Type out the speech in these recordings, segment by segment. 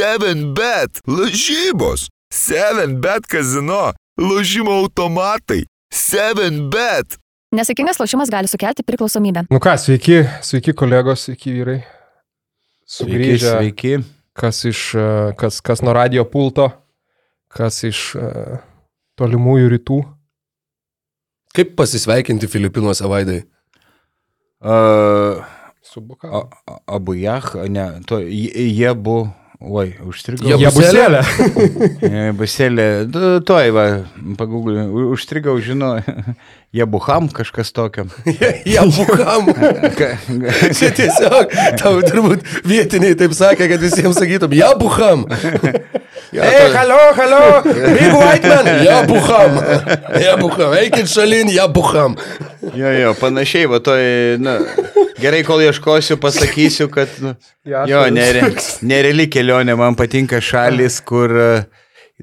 7bet, lažybos, 7bet kazino, lažymo automatai, 7bet. Nesėkmingas lošimas gali sukelti priklausomybę. Nu ką, sveiki, sveiki kolegos, sveiki vyrai. Sugrįžę, Sveiki. kas iš, e, kas, kas nuo radio pulto, kas iš uh, tolimųjų rytų. Kaip pasisveikinti Filipinuose vaidai? Uh, Subuka. a- a- abu jach, ne, to, jie buvo, oi, užstrigau. Jie buselė? buselė. Tuoj, va, pagūglinau, u- užstrigau, žinau, jie buham kažkas tokio. Ka- Čia tiesiog, tau turbūt vietiniai taip sakė, kad visiems sakytum, ja buham. Ei, halo, halo, big white man, ja buham. Ja buham, eikit šalin, ja buham. Jo, jo, panašiai, va, toj, na, gerai, kol ieškosiu, pasakysiu, kad, nu, jo, nere, nereali kelionė, man patinka šalis, kur e,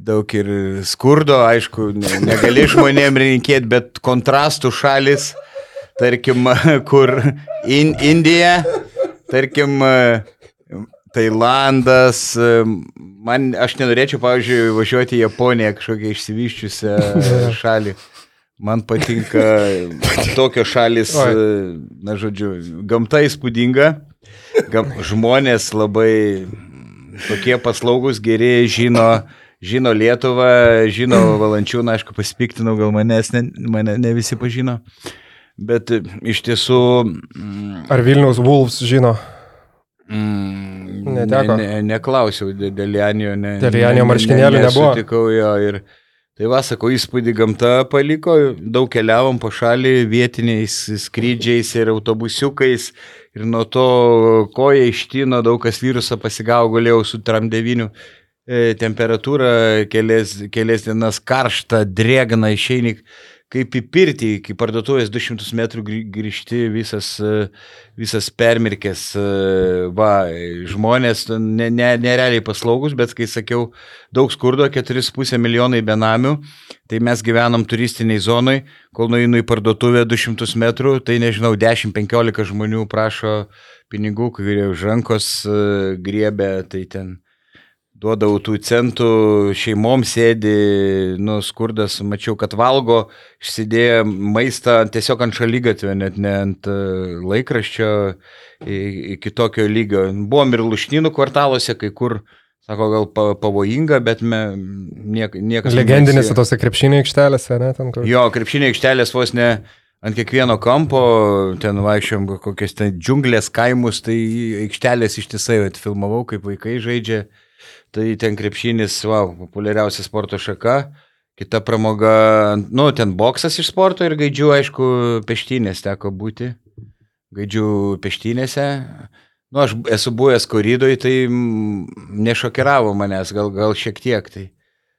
daug ir skurdo, aišku, ne, negali žmonėm rinkėti, bet kontrastų šalis, tarkim, kur in, Indija, tarkim, Tailandas, man, aš nenorėčiau, pavyzdžiui, važiuoti į Japoniją, kažkokią išsivyščiusią šalį. Man patinka tokios šalis, na žodžiu, gamta įspūdinga, gam, žmonės labai tokie paslaugus, geri, žino, žino Lietuvą, žino Valančiūną, aišku, pasipiktinau, gal manęs ne, mane ne visi pažino. Bet e, iš tiesų... mm, Ar Vilniaus Wolves žino? Mm, Neteko? Ne, ne, neklausiau Janio. Ne, Dėl Janio marškinėlių nebuvo? Sutikau jo ir tai vasako įspūdį gamta paliko, daug keliavom po šalį vietiniais skrydžiais ir autobusiukais ir nuo to koja ištino, daug kas virusą pasigavo, galėjau su tram 9 temperatūra, kelias, kelias dienas karšta, drėgna, išeini kaip į pirtį, iki parduotuvės 200 metrų grį- grįžti visas, e, visas permirkęs, e, va, žmonės ne, ne, nerealiai paslaugus, bet kai sakiau, daug skurdo, 4,5 milijonai benamių, tai mes gyvenam turistiniai zonai, kol nueinu į parduotuvę 200 metrų, tai nežinau, 10-15 žmonių prašo pinigų, kurie už rankos e, griebė, tai ten duodavau tų centų, šeimom sėdi, nu, skurdas, mačiau, kad valgo, išsidėję maistą tiesiog ant šalygatvio, net ne ant e, laikraščio, iki tokio lygio. Buvom ir lušnynų kvartaluose, kai kur, sako, gal pa, pavojinga, bet me, niek, niekas... Legendinėse tose krepšinio aikštelėse, ne? Ten, kur... Jo, krepšinio aikštelės vos ne ant kiekvieno kampo, ten vaikščiom kokias ten džiunglės kaimus, tai aikštelės ištisai atfilmavau, kaip vaikai žaidžia. Tai ten krepšinis, wow, populiariausia sporto šaka. Kita pramoga, nu, ten boksas iš sporto ir gaidžių, aišku, peštynės teko būti. Gaidžių peštynėse. Nu, aš esu buvęs koridoj, tai nešokiravo manęs, gal, gal šiek tiek. Tai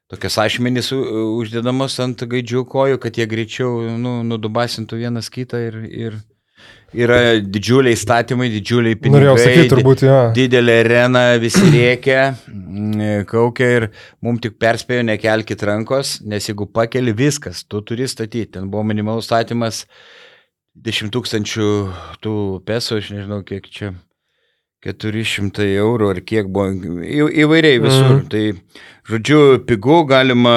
tokios ašmenys uždedamos ant gaidžių kojų, kad jie greičiau nu, nudubasintų vienas kitą ir, ir yra didžiuliai statymai, didžiuliai pinigai. Norėjau sakyti, turbūt, jo. Didelė arena, visi rėkia, mm, kaukia ir mums tik perspėjo nekelkit rankos, nes jeigu pakeli viskas, tu turi statyti. Ten buvo minimalus statymas 10 tūkstančių tų pesų, aš nežinau kiek čia. 400 eurų ar kiek buvo, į, įvairiai visur. Mhm. Mm. Tai, žodžiu, pigų galima...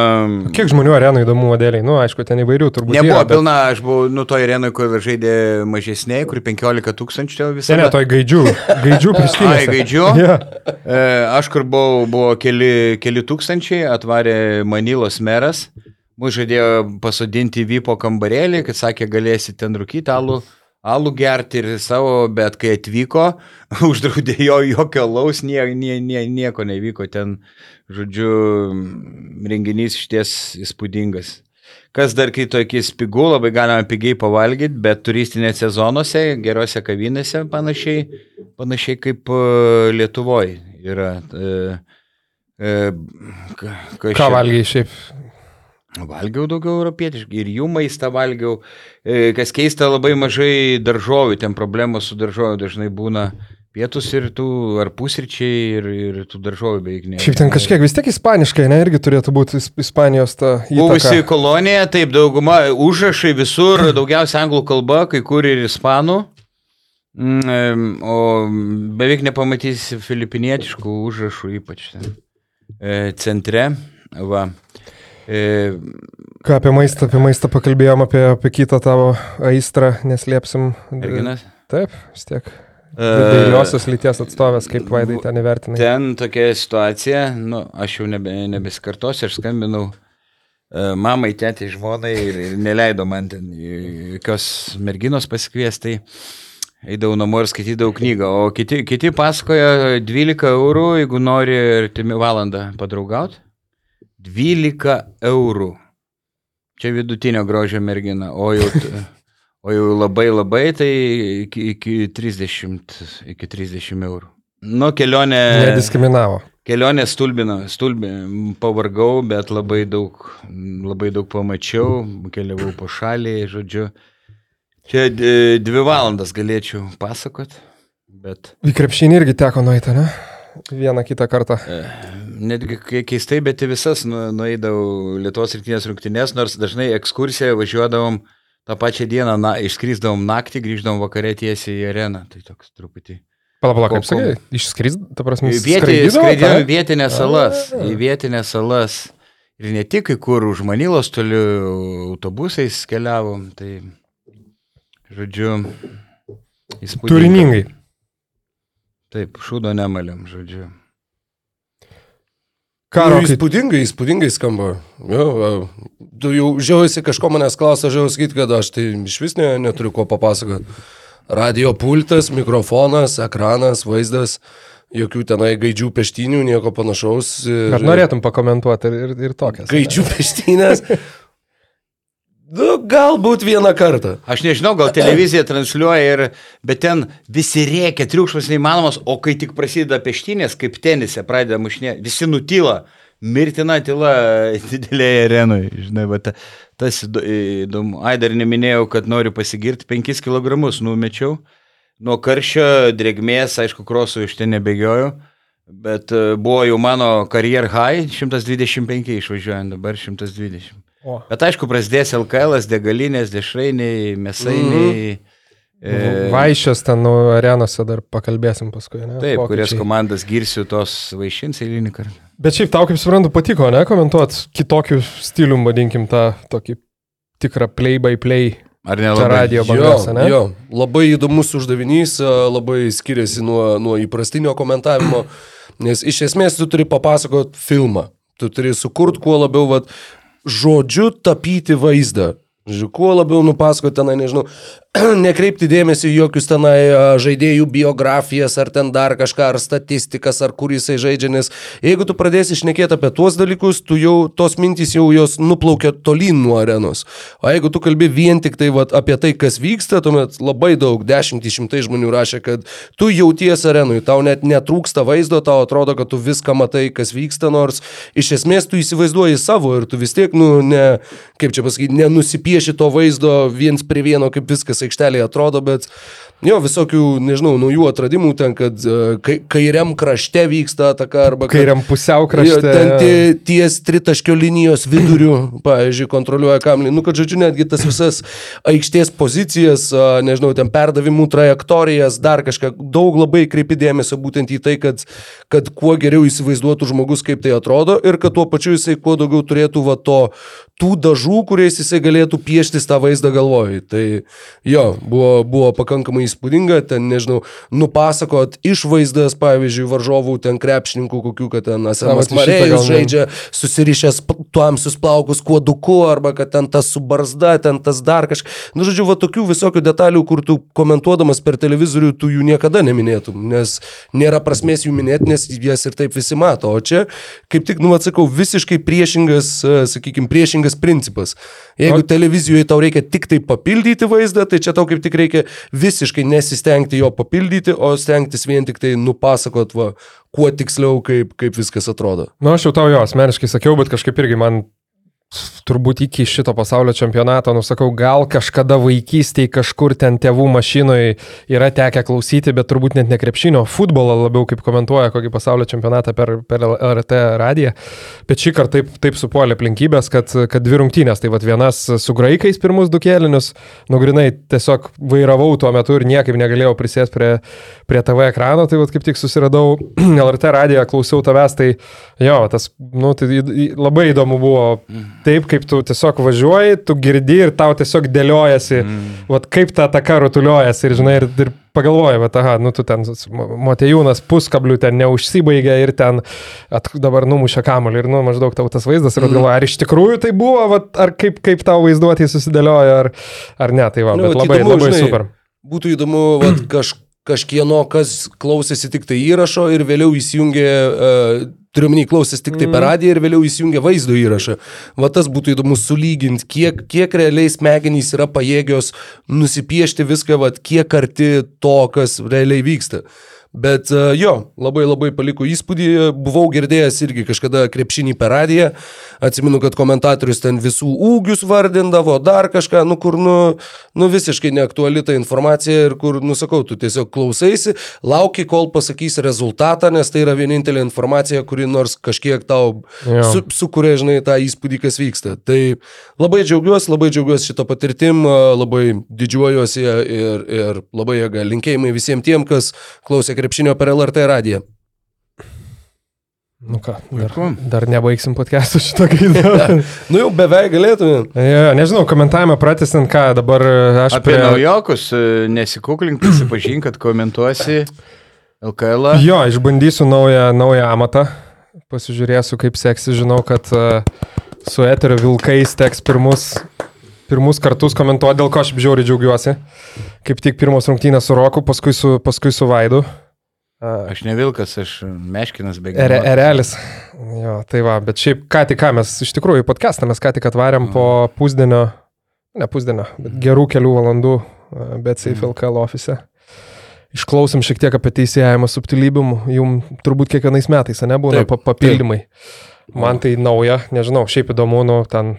Kiek žmonių arenų įdomumo dėliai? Nu, aišku, ten įvairių turbūt. Nebuvo yra, bet... pilna, aš buvau, nu, to arenui, kur žaidė mažesniai, kur 15 tūkstančių ten visą Ne, ne, toj gaidžių. Gaidžių prieštinė. Ai, gaidžių? E, aš kur buvau, buvo keli, keli tūkstančiai, atvarė Manilos meras, mūsų žadėjo pasodinti Vypo kambarėlį, kad sakė, galėsi ten rūkyti alų, alų gerti ir savo, bet kai atvyko, uždraudė jo jokio laus, nie, nie, nie, nieko nevyko ten, žodžiu, renginys išties įspūdingas. Kas dar kitokis pigų, labai galima pigiai pavalgyti, bet turistinėse zonose, gerose kavinėse panašiai, panašiai kaip Lietuvoje yra. E, e, ka- kas Ką valgiai šiaip? Valgiau daugiau europietiškai ir jų maistą valgiau. E, Kas keista, labai mažai daržovių, ten problemos su daržovių dažnai būna pietus ir tų, ar pusryčiai ir, ir tų daržovių beveik ne. Šiaip ten kažkiek vis tiek ispaniškai, ne, irgi turėtų būti is- Ispanijos ta Buvusi įtaka. kolonija, taip, dauguma užrašai visur, daugiausia anglų kalba, kai kur ir ispanų. Mm, O beveik nepamatysi filipinietiškų užrašų, ypač ten. E, Centre, va. E, Ką apie maistą, apie maistą pakalbėjom, apie, apie kitą tavo aistrą, neslėpsim. Merginas. Taip, vis tiek. E, Vairiosios lyties atstovės, kaip vaidai ten įvertinai. Ten tokia situacija, nu, aš jau nebe, nebesikartosiu, aš skambinau e, mamai, tėtį, žmonai ir, ir neleido man ten jokios merginos pasikviesti. Eidavau namo ir skaitydavau knygą, o kiti, kiti pasakoja 12 eurų, jeigu nori artimi valandą padraugauti. 12 eurų. Čia vidutinio grožio mergina, o jau, o jau labai labai tai iki, iki 30, iki 30 eurų. Nu, kelionė. Nediskriminavo. Kelionė stulbino, stulbino, pavargau, bet labai daug, labai daug pamačiau, keliavau po šalį, žodžiu. Čia dvi valandas galėčiau pasakot, bet Į krepšinį irgi teko nueiti, ne? Vieną kitą kartą. Netgi keistai, bet į visas nu- nueidavau Lietuvos rinktinės rungtynės, nors dažnai ekskursiją važiuodavom tą pačią dieną, na, išskrysdavom naktį, grįždavom vakarė tiesiai į areną. Tai toks truputį. Pala, pala, kaip sakai, išskrys, ta prasme, skraidėjom į vietinės salas. Į vietinės salas. Ir ne tik kur už Manilos toli autobusais keliavom. Tai, žodžiu, įspūdinga. Turiningai. Taip, šūdo nemalėm, žodžiu. Karo, nu, įspūdingai, įspūdingai skamba. Jo, tu jau žiausi kažko manęs klausia, jau sakyti, kad aš tai iš vis ne, neturiu ko papasakoti. Radio pultas, mikrofonas, ekranas, vaizdas, jokių tenai gaidžių peštinių, nieko panašaus. ir- ar norėtum pakomentuoti ir, ir, ir tokias? Gaidžių peštinės. Nu, galbūt vieną kartą. Aš nežinau, gal televizija transliuoja, ir, bet ten visi rėkia, triukšmas neįmanomas, o kai tik prasideda peštinės, kaip tenise pradeda mušinė, visi nutyla. Mirtina tyla didelėje arenoje, žinai, bet ta, tas įdo- įdomu. Ai, dar neminėjau, kad noriu pasigirti, 5 kg numečiau. Nuo karščio, drėgmės, aišku, krosų iš ten nebegioju, bet e, buvo jau mano karjer high, 125 išvažiuojant, dabar 120. O. Bet aišku, prasidės LKL, degalinės, dešrainiai, mėsainiai. Mhm. E, Vaišės ten nu, arenose dar pakalbėsim paskui, ne? Taip, kurias Pokyčiai. komandas girsiu, tos vaišins eilinį kartą. Bet šiaip tau, kaip suprantu, patiko, ne, komentuoti kitokių stilių, vadinkim tą tokį tikrą play-by-play. Ar Čia nelabai? radio bangose, ne? jo, labai įdomus uždavinys, a, labai skiriasi nuo, nuo įprastinio komentavimo, nes iš esmės tu turi papasakot filmą, tu turi sukurti kuo labiau vat, žodžiu tapyti vaizdą. Žiūrėjau, kuo labiau nupasakoti tenai, nežinau, nekreipti dėmesį jokius tenai žaidėjų biografijas, ar ten dar kažką, ar statistikas, ar kur jisai žaidžia, nes jeigu tu pradėsi išnekėti apie tuos dalykus, tu jau tos mintys jau jos nuplaukia tolyn nuo arenos. O jeigu tu kalbi vien tik tai vat, apie tai, kas vyksta, tuomet labai daug, dešimtį šimtai žmonių rašė, kad tu jauties arenui, tau net netrūksta vaizdo, tau atrodo, kad tu viską matai, kas vyksta, nors iš esmės tu įsivaizduoji savo ir tu vis tiek, nu, ne, kaip čia pasakyti, nenusipieši to vaizdo viens prie vieno, kaip viskas aikštelėje atrodo, bet jo, visokių, nežinau, naujų atradimų ten, kad e, kai, kairiam krašte vyksta ataka arba kad- Kairiam pusiau Jo, krašte. ten tie, ties tritaškio linijos vidurių, pavyzdžiui, kontroliuoja kamelį. Nu, kad žodžiu, netgi tas visas aikštės pozicijas, nežinau, ten perdavimų trajektorijas, dar kažką, daug labai kreipi dėmesio būtent į tai, kad, kad kuo geriau įsivaizduotų žmogus, kaip tai atrodo ir kad tuo pačiu jisai kuo daugiau turėtų va to tų dažų, kuriais jisai galėtų pieštis tą vaizdą galvoj. Tai jo, buvo, buvo pakankamai įspūdinga, ten, nežinau, nupasakot išvaizdas, pavyzdžiui, varžovų, ten krepšininkų, kokių, kad ten Asamas Marėjus žaidžia, susirišęs tuamsius plaukus kuoduku, arba kad ten tas su barzda, ten tas dar kažkas. Nu, žodžiu, va tokių visokių detalių, kur tu komentuodamas per televizorių, tu jų niekada neminėtum, nes nėra prasmės jų minėti, nes jas ir taip visi mato. O čia, kaip tik, nu, atsakau, visiškai priešingas, sakykime, priešingas principas. Jeigu televizijoje tau reikia tik tai papildyti vaizdą, tai čia tau kaip tik reikia visiškai nesistengti jo papildyti, o stengtis vien tik tai nupasakot, va, kuo tiksliau, kaip, kaip viskas atrodo. Na, Nu, aš jau tau jo asmeniškai sakiau, bet kažkaip irgi man turbūt iki šito pasaulio čempionato, nusakau, gal kažkada vaikystėje kažkur ten tėvų mašinoje yra tekę klausyti, bet turbūt net ne krepšinio, futbolą labiau kaip komentuoja kokį pasaulio čempionatą per, per LRT radiją. Bet šį kartą taip, taip supuolė aplinkybės, kad, kad dvi rungtynės, tai vad vienas su graikais pirmus du kėlinius, nugrinai tiesiog vairavau tuo metu ir niekaip negalėjau prisėsti prie, prie TV ekrano, tai vad kaip tik susiradau LRT radiją, klausiau tavęs, tai jo, tas, nu, tai labai įdomu buvo taip, kaip tu tiesiog važiuoji, tu girdi ir tau tiesiog dėliojasi, mm. vat, kaip ta ataka rutuliojasi ir, žinai, ir, ir pagalvoji, va, aha, nu tu ten, Motejūnas puskablių ten neužsibaigė ir ten at, dabar numušė kamuolį ir, nu, maždaug tau tas vaizdas ir mm. galvoji, ar iš tikrųjų tai buvo, va, ar kaip, kaip tau vaizduotė susidėliojo, ar, ar ne, tai va, nu, bet labai, įdomu, labai žinai, super. Būtų įdomu, va, kaž, kažkieno, kas klausėsi tik tai įrašo ir vėliau įsijungė uh, turiuomenį klausęs tik tai per mm. radiją ir vėliau įsijungia vaizdo įrašą. Va tas būtų įdomu sulyginti, kiek, kiek realiai smegenys yra pajėgios nusipiešti viską, va kiek arti to, kas realiai vyksta. Bet e, jo, labai labai paliko įspūdį, buvau girdėjęs irgi kažkada krepšinį per radiją, atsimenu, kad komentatorius ten visų ūgius vardindavo, dar kažką, nu kur, nu, nu visiškai neaktuali ta informacija ir kur, nu sakau, tu tiesiog klausaisi, lauki, kol pasakys rezultatą, nes tai yra vienintelė informacija, kuri nors kažkiek tau su, sukuria, žinai, tą įspūdį, kas vyksta. Tai labai džiaugiuosi, labai džiaugiuosi šito patirtim, labai didžiuojuosi ir, ir labai jėga. Linkėjimai visiems tiem, kas klausė krepšinio per LRT radiją. Nu ką, dar, dar nebaigsim podcast'ų šito gaidą. nu jau beveik galėtume. Ja, nežinau, komentavimą pratęsint, ką dabar aš Apie prie... naujokus, nesikuklink, prisipažink, kad komentuosi LKL. -ą. Jo, išbandysiu naują, naują amatą, pasižiūrėsiu, kaip seksi, žinau, kad uh, su eterio vilkais teks pirmus pirmus kartus komentuoti, dėl ko aš žiauriai džiaugiuosi. Kaip tik pirmos rungtynės su Roku, paskui su, paskui su Vaidu. Aš ne vilkas, aš meškinas bėgimas. Ere, erelis. Jo, tai va, bet šiaip ką tik ką mes iš tikrųjų podcastą mes ką tik atvarėm mm. po pusdienio, ne pusdienio, bet gerų kelių valandų bet safe mm. Ofise. Išklausim šiek tiek apie teisėjimą subtilybių, jums turbūt kiekvienais metais, ne, būna taip, papildymai. Taip. Man tai nauja, nežinau, šiaip įdomu, nu, ten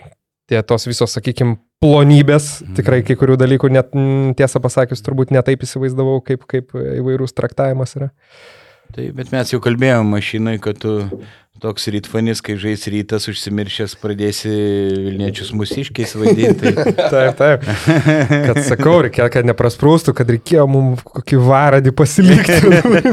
tie tos visos, sakykime, plonybės, mhm. tikrai kai kurių dalykų net tiesą pasakius turbūt netaip įsivaizdavau, kaip, kaip įvairūs traktavimas yra. Taip, bet mes jau kalbėjome mašinai, kad tu toks rytfanis, kai žais rytas užsimiršęs, pradėsi Vilniečius mūsiškiais vadinti. taip, taip. Kad sakau, reikėjo, kad neprasprūstų, kad reikėjo mums kokį varadį pasilikti.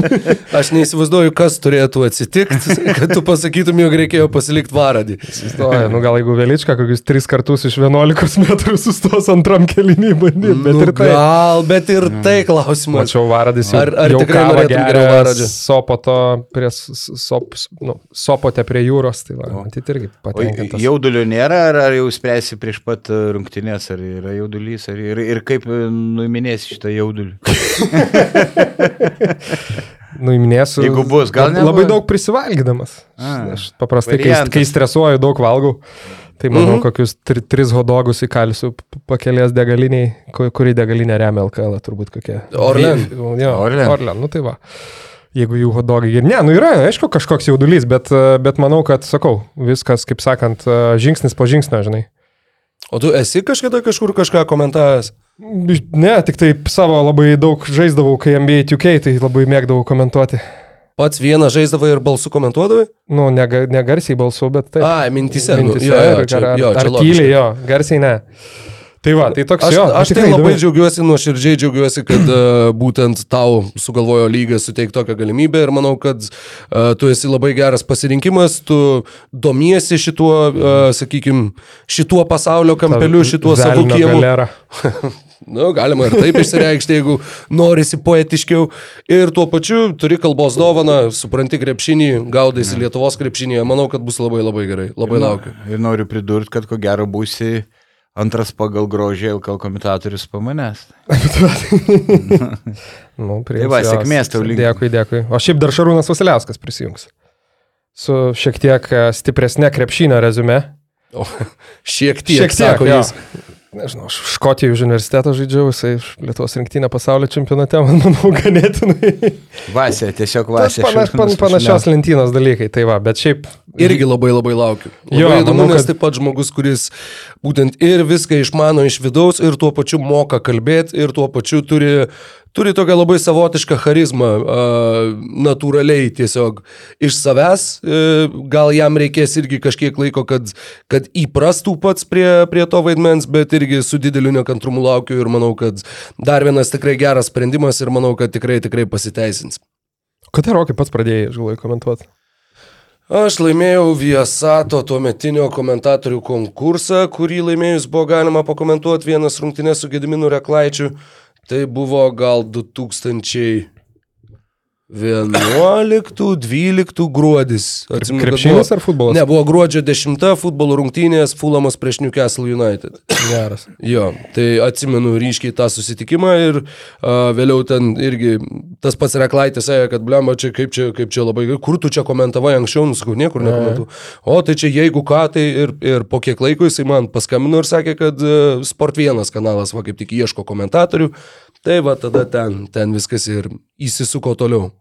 Aš neįsivaizduoju, kas turėtų atsitikti, kad tu pasakytum, jog reikėjo pasilikti varadį. Įsivaizduoju, nu gal jeigu Velička kokius tris kartus iš 11 metrų sustos antram kelinį bandyti, bet nu, ir tai. Gal, bet ir tai klausimas. Mačiau varadis jau. Ar, ar jau tikrai norėtum geriau varadžio? Sopoto prie sop, nu, sop kopote prie jūros, tai va, matyt irgi patenkintas. Jaudulio nėra, ar, ar jau spręsi prieš pat e, rungtynės, ar yra jaudulys, ar, ir, ir kaip e, nuiminėsi šitą jaudulį? nuiminėsiu. Jeigu bus, gal ne. Labai daug prisivalgydamas. A, aš paprastai, kai, kai stresuoju, daug valgau. Tai manau, mm -hmm. kokius tri, tris hodogus įkalsiu pakelės degaliniai, kuri degalinė remia LKL, turbūt kokie. Orlen. Jo, Orlen. Orlen, nu tai va jeigu jų hodogai ir ne, nu yra, aišku, kažkoks jaudulys, bet, bet manau, kad, sakau, viskas, kaip sakant, žingsnis po žingsnio, žinai. O tu esi kažkada kažkur kažką komentavęs? Ne, tik tai savo labai daug žaisdavau, kai MBA 2K, tai labai mėgdavau komentuoti. Pats vieną žaisdavai ir balsu komentuodavai? Nu, nega, negarsiai balsu, bet taip. A, mintise. Mintise, nu, jo, jo, čia, ar, jo, čia ar tyliai, jo, garsiai ne. Tai va, tai toks aš, jo. Aš tai labai įdomi. džiaugiuosi, nuoširdžiai džiaugiuosi, kad uh, būtent tau sugalvojo lygas suteikti tokią galimybę ir manau, kad uh, tu esi labai geras pasirinkimas, tu domiesi šituo, uh, sakykime, šituo pasaulio kampeliu, šituo savo kiemu. Nu, galima ir taip išsireikšti, jeigu norisi poetiškiau. Ir tuo pačiu turi kalbos dovaną, supranti krepšinį, gaudaisi Lietuvos krepšinį, manau, kad bus labai labai gerai. Labai ir, laukiu. Ir noriu pridurti, kad ko gero būsi antras pagal grožį LKL komentatorius po manęs. nu, prie tai va, sėkmės tau lygiai. Dėkui, dėkui. O šiaip dar Šarūnas Vasiliauskas prisijungs. Su šiek tiek e, stipresnė krepšinio rezume. O, šiek tiek, šiek tiek sako jis. Nežinau, aš Škotijos universitetą žaidžiau, jisai Lietuvos rinktinė pasaulio čempionate, man manau, ganėtinai. Vasė, tiesiog vasė. Panaš, pan, panašios lentynos dalykai, tai va, bet šiaip Irgi labai labai laukiu. Labai Jo, įdomu, manau, nes kad- taip pat žmogus, kuris būtent ir viską išmano iš vidaus, ir tuo pačiu moka kalbėti, ir tuo pačiu turi, turi tokią labai savotišką charizmą, natūraliai tiesiog iš savęs. Uh, gal jam reikės irgi kažkiek laiko, kad, kad įprastų pats prie, prie to vaidmens, bet irgi su dideliu nekantrumu laukiu ir manau, kad dar vienas tikrai geras sprendimas ir manau, kad tikrai tikrai pasiteisins. Kada Rokai pats pradėjai, žinai, komentuoti? Aš laimėjau Viasato tuo metinio komentatorių konkursą, kurį laimėjus buvo galima pakomentuoti vienas rungtynės su Gediminu Reklaičiu. Tai buvo gal 2011-2012 gruodis. Atsimenu, Krepšinis buvo- ar futbolas? Ne, buvo gruodžio 10 futbolo rungtynės Fulamas prieš Newcastle United. Geras. Jo, tai atsimenu ryškiai tą susitikimą ir uh, vėliau ten irgi tas pats reklaitė sakė, kad blemba čia kaip čia, kaip čia labai, kur tu čia komentavai anksčiau, nusakau, niekur nekomentu. O tai čia jeigu ką, tai ir, ir po kiek laiko jisai man paskambino ir sakė, kad uh, Sport 1 kanalas va kaip tik ieško komentatorių. Tai va tada ten, ten viskas ir įsisuko toliau.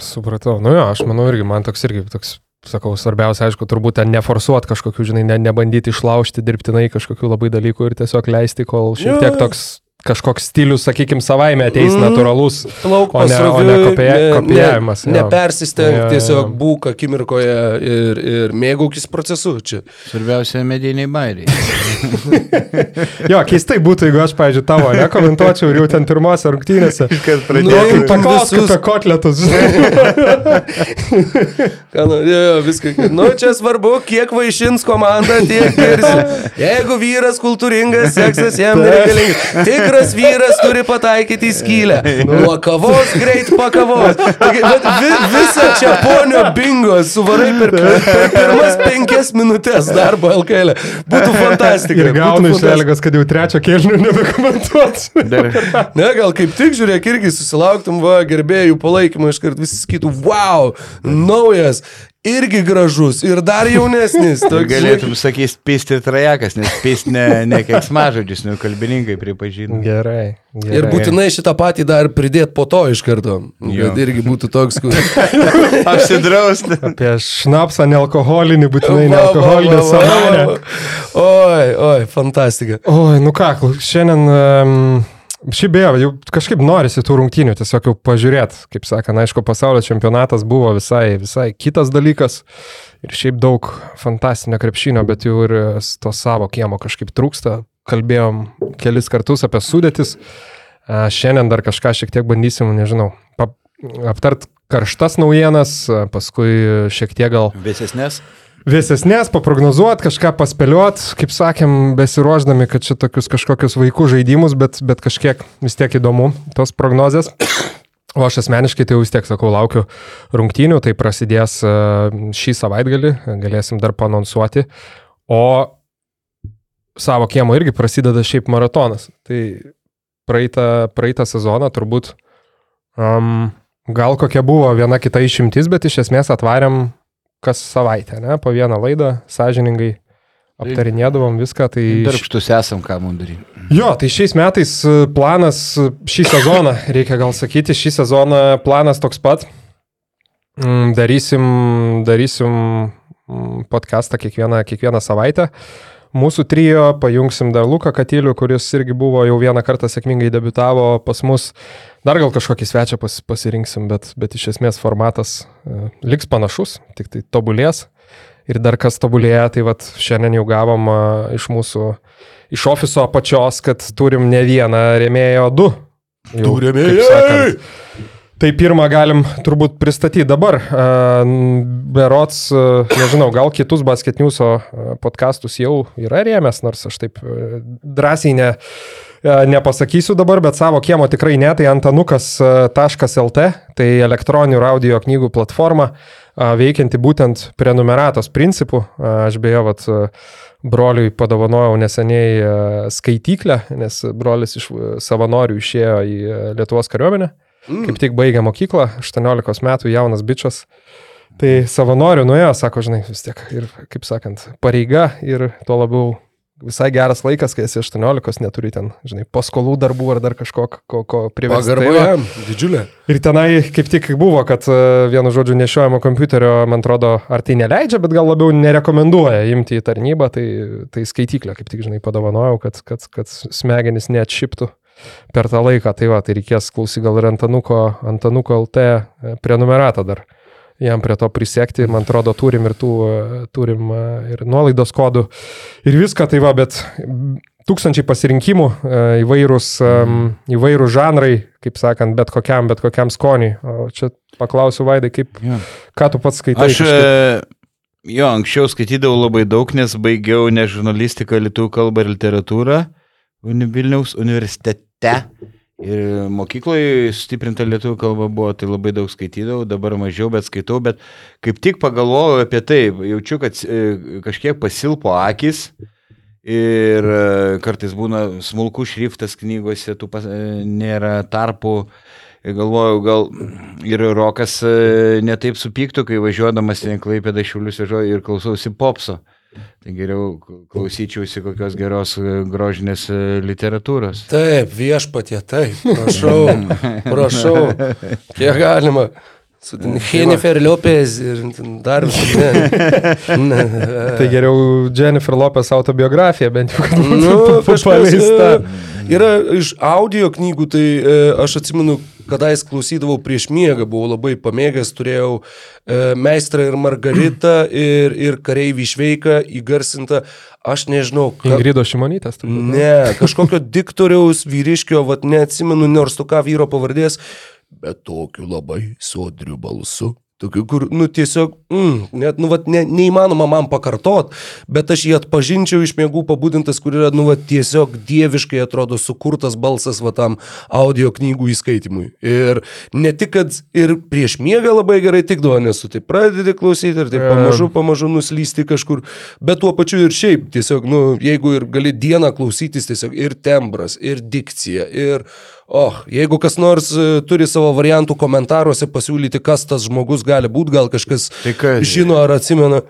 Supratau. Nu jo, aš manau irgi, man toks irgi toks, sakau, svarbiausia, aišku, turbūt ten neforsuot kažkokių, žinai, ne, nebandyti išlaužti dirbtinai kažkokių labai dalykų ir tiesiog leisti, kol šiek tiek toks kažkoks stilius, sakykime, savaime ateis Mhm. natūralus. Plauk O ne- o ne kopija- kopijavimas, jo. Nepersisteng, Jo, jo, tiesiog jo. būk akimirkoje ir, ir mėgaukis procesu čia. Svarbiausia mediniai bairiai. Jo, keistai būtų, jeigu aš, pavyzdžiui, tavo nekomentuočiau ir jau ten pirmose rungtynėse. Kad Nu, Kaip ten paklausk visus- apie kotletus. Nu, jo, jo, viską. Nu, čia svarbu, kiek vaišins komanda, tiek girsi. Jeigu vyras kultūringas, seksas jam nereikalingas. Tikras vyras turi pataikyti į skylę. Nuo kavos greit pakavos. Bet vi, visą čia ponio bingo suvarai per, per pirmas penkias minutės darbo LKL. Būtų fantastika. Ir gaunu iš. Elgos, kad jau trečio kelnių nebekomentuot. Dar, Ne, gal kaip tik žiūrėk, irgi susilauktum va, gerbėjų palaikymo, iškart visi sakytų, wow, naujas, irgi gražus ir dar jaunesnis. Toks, galėtum sakyti pisti trajekas, nes pisti ne, ne keiksmažodžius, nu kalbininkai pripažino. Gerai. gerai. Ir būtinai šitą patį dar pridėt po to iš karto. Jo. Kad irgi būtų toks, kur... Apsidrausti. Apie šnapsą nealkoholinį, būtinai nealkoholinį va. Oi, oi, fantastika. Oi, nu ką, šiandien, um, šiaip beje, jau kažkaip norisi tų rungtynių tiesiog jau pažiūrėti. Kaip sakant, aišku, pasaulio čempionatas buvo visai, visai kitas dalykas. Ir šiaip daug fantastinio krepšinio, bet jau ir to savo kiemo kažkaip trūksta. Kalbėjom kelis kartus apie sudėtis. Šiandien dar kažką šiek tiek bandysim, nežinau, aptart karštas naujienas, paskui šiek tiek gal Vėsesnės? Vėsesnės, paprognozuot, kažką paspėliot, kaip sakėm, besiruoždami, kad čia tokius kažkokius vaikų žaidimus, bet, bet kažkiek vis tiek įdomu tos prognozės. O aš asmeniškai tai jau vis tiek sakau, laukiu rungtynių, tai prasidės e, šį savaitgalį, galėsim dar panonsuoti. O savo kiemo irgi prasideda šiaip maratonas. Tai praeitą, praeitą sezoną turbūt um, gal kokia buvo viena kita išimtis, bet iš esmės atvarėm kas savaitę, ne, po vieną laidą, sąžiningai aptarinėdavom viską. Tai Darbštus esam, ką mums daryti. Jo, tai šiais metais e, planas, e, šį sezoną, reikia gal sakyti, šį sezoną planas toks pat. Mm, Darysim, darysim mm, podcastą kiekvieną, kiekvieną savaitę. Mūsų trijo pajungsim dar Luką Katilių, kuris irgi buvo jau vieną kartą sėkmingai debitavo pas mus. Dar gal kažkokį svečią pas, pasirinksim, bet, bet iš esmės formatas e, liks panašus, tik tai tobulės. Ir dar kas tobulėja, tai vat šiandien jau gavom a, iš mūsų, iš ofiso apačios, kad turim ne vieną rėmėją, o du. Jau, Du rėmėjai! Tai pirmą galim turbūt pristatyti dabar. A, Berots, a, nežinau, gal kitus basketniuso podkastus jau yra rėmęs, nors aš taip drąsiai ne, nepasakysiu dabar, bet savo kiemo tikrai ne, tai antanukas.lt, tai elektroninių ir audio knygų platforma, a, veikianti būtent prenumeratos principų. A, Aš beje, vat, broliui padovanojau neseniai skaityklę, nes brolis iš savanorių išėjo į Lietuvos kariuomenę. Kaip tik baigė mokyklą, 18 metų jaunas bičias. Tai savanorių nuėjo, sako, žinai, vis tiek ir, kaip sakant, pareiga ir tuo labiau visai geras laikas, kai esi 18, neturi ten, žinai, paskolų darbų ar dar kažko, ko, ko priversti. Pagarba Tai va. jam, didžiulė. Ir tenai kaip tik buvo, kad e, vienu žodžiu nešiojamo kompiuterio, man atrodo, ar tai neleidžia, bet gal labiau nerekomenduoja imti į tarnybą, tai, tai skaityklę kaip tik, žinai, padovanojau, kad, kad, kad smegenys neatšiptų per tą laiką. Tai va, tai reikės klausyti gal ir Antanuko, Antanuko LT e, prenumeratą dar. Jam prie to prisiekti, man atrodo, turim ir tų, e, turim e, ir nuolaidos kodų ir viską, tai va, bet tūkstančiai pasirinkimų, e, įvairūs, em, įvairūs žanrai, kaip sakant, bet kokiam, bet kokiam skoniui. O čia paklausiu Vaidai, kaip, Jo. ką tu pats skaitai? Aš, kažkaip? e, jo, anksčiau skaitydavau labai daug, nes baigiau ne žurnalistiką, lietuvių kalbą ir literatūrą Vilniaus universitete. Ir mokykloje stiprinta lietuvių kalba buvo, tai labai daug skaitydavau, dabar mažiau, bet skaitau, bet kaip tik pagalvojau apie tai, jaučiu, kad e, kažkiek pasilpo akis. Ir e, kartais būna smulkų šriftas knygose, tų pas, e, nėra tarpų. Galvojau, gal ir Rokas netaip supyktų, kai važiuodamas į Klaipėdą šiulius ir klausausi popso. Tai geriau klausyčiausi kokios geros e, grožinės e, literatūros. Taip, viešpatie, taip, prašau, prašau, kiek galima. Su Jennifer Lopez ir dar ne, Tai geriau Jennifer Lopez autobiografija, bent jau, Nu, kažkas, paleista. e, yra iš audio knygų, tai e, aš atsimenu, kadais klausydavau prieš miegą, buvau labai pamėgęs, turėjau e, Meistrą ir Margaritą ir, ir Kareivį Šveiką įgarsintą, aš nežinau, ką. Ingrido Šimonytės. turbūt? Ne, kažkokio diktoriaus vyriškio, vad neatsimenu, nors tu ką vyro pavardės, bet tokiu labai sodriu balsu. Tokiu, kur, nu, tiesiog, mm, net, nu, vat, ne, neįmanoma man pakartot, bet aš jį atpažinčiau iš miegų pabudintas, kur yra, nu, vat, tiesiog dieviškai atrodo sukurtas balsas, va, tam audio knygų įskaitimui. Ir ne tik, kad ir prieš miegą labai gerai tikdavo, nes tu tai pradedi klausyti ir taip pamažu, pamažu nuslysti kažkur, bet tuo pačiu ir šiaip, tiesiog, nu, jeigu ir gali dieną klausytis, tiesiog ir tembras, ir dikcija, ir, oh, jeigu kas nors e, turi savo variantų komentaruose pasiūlyti, kas tas žmogus gali būti, gal kažkas Tai kas? žino ar atsimena.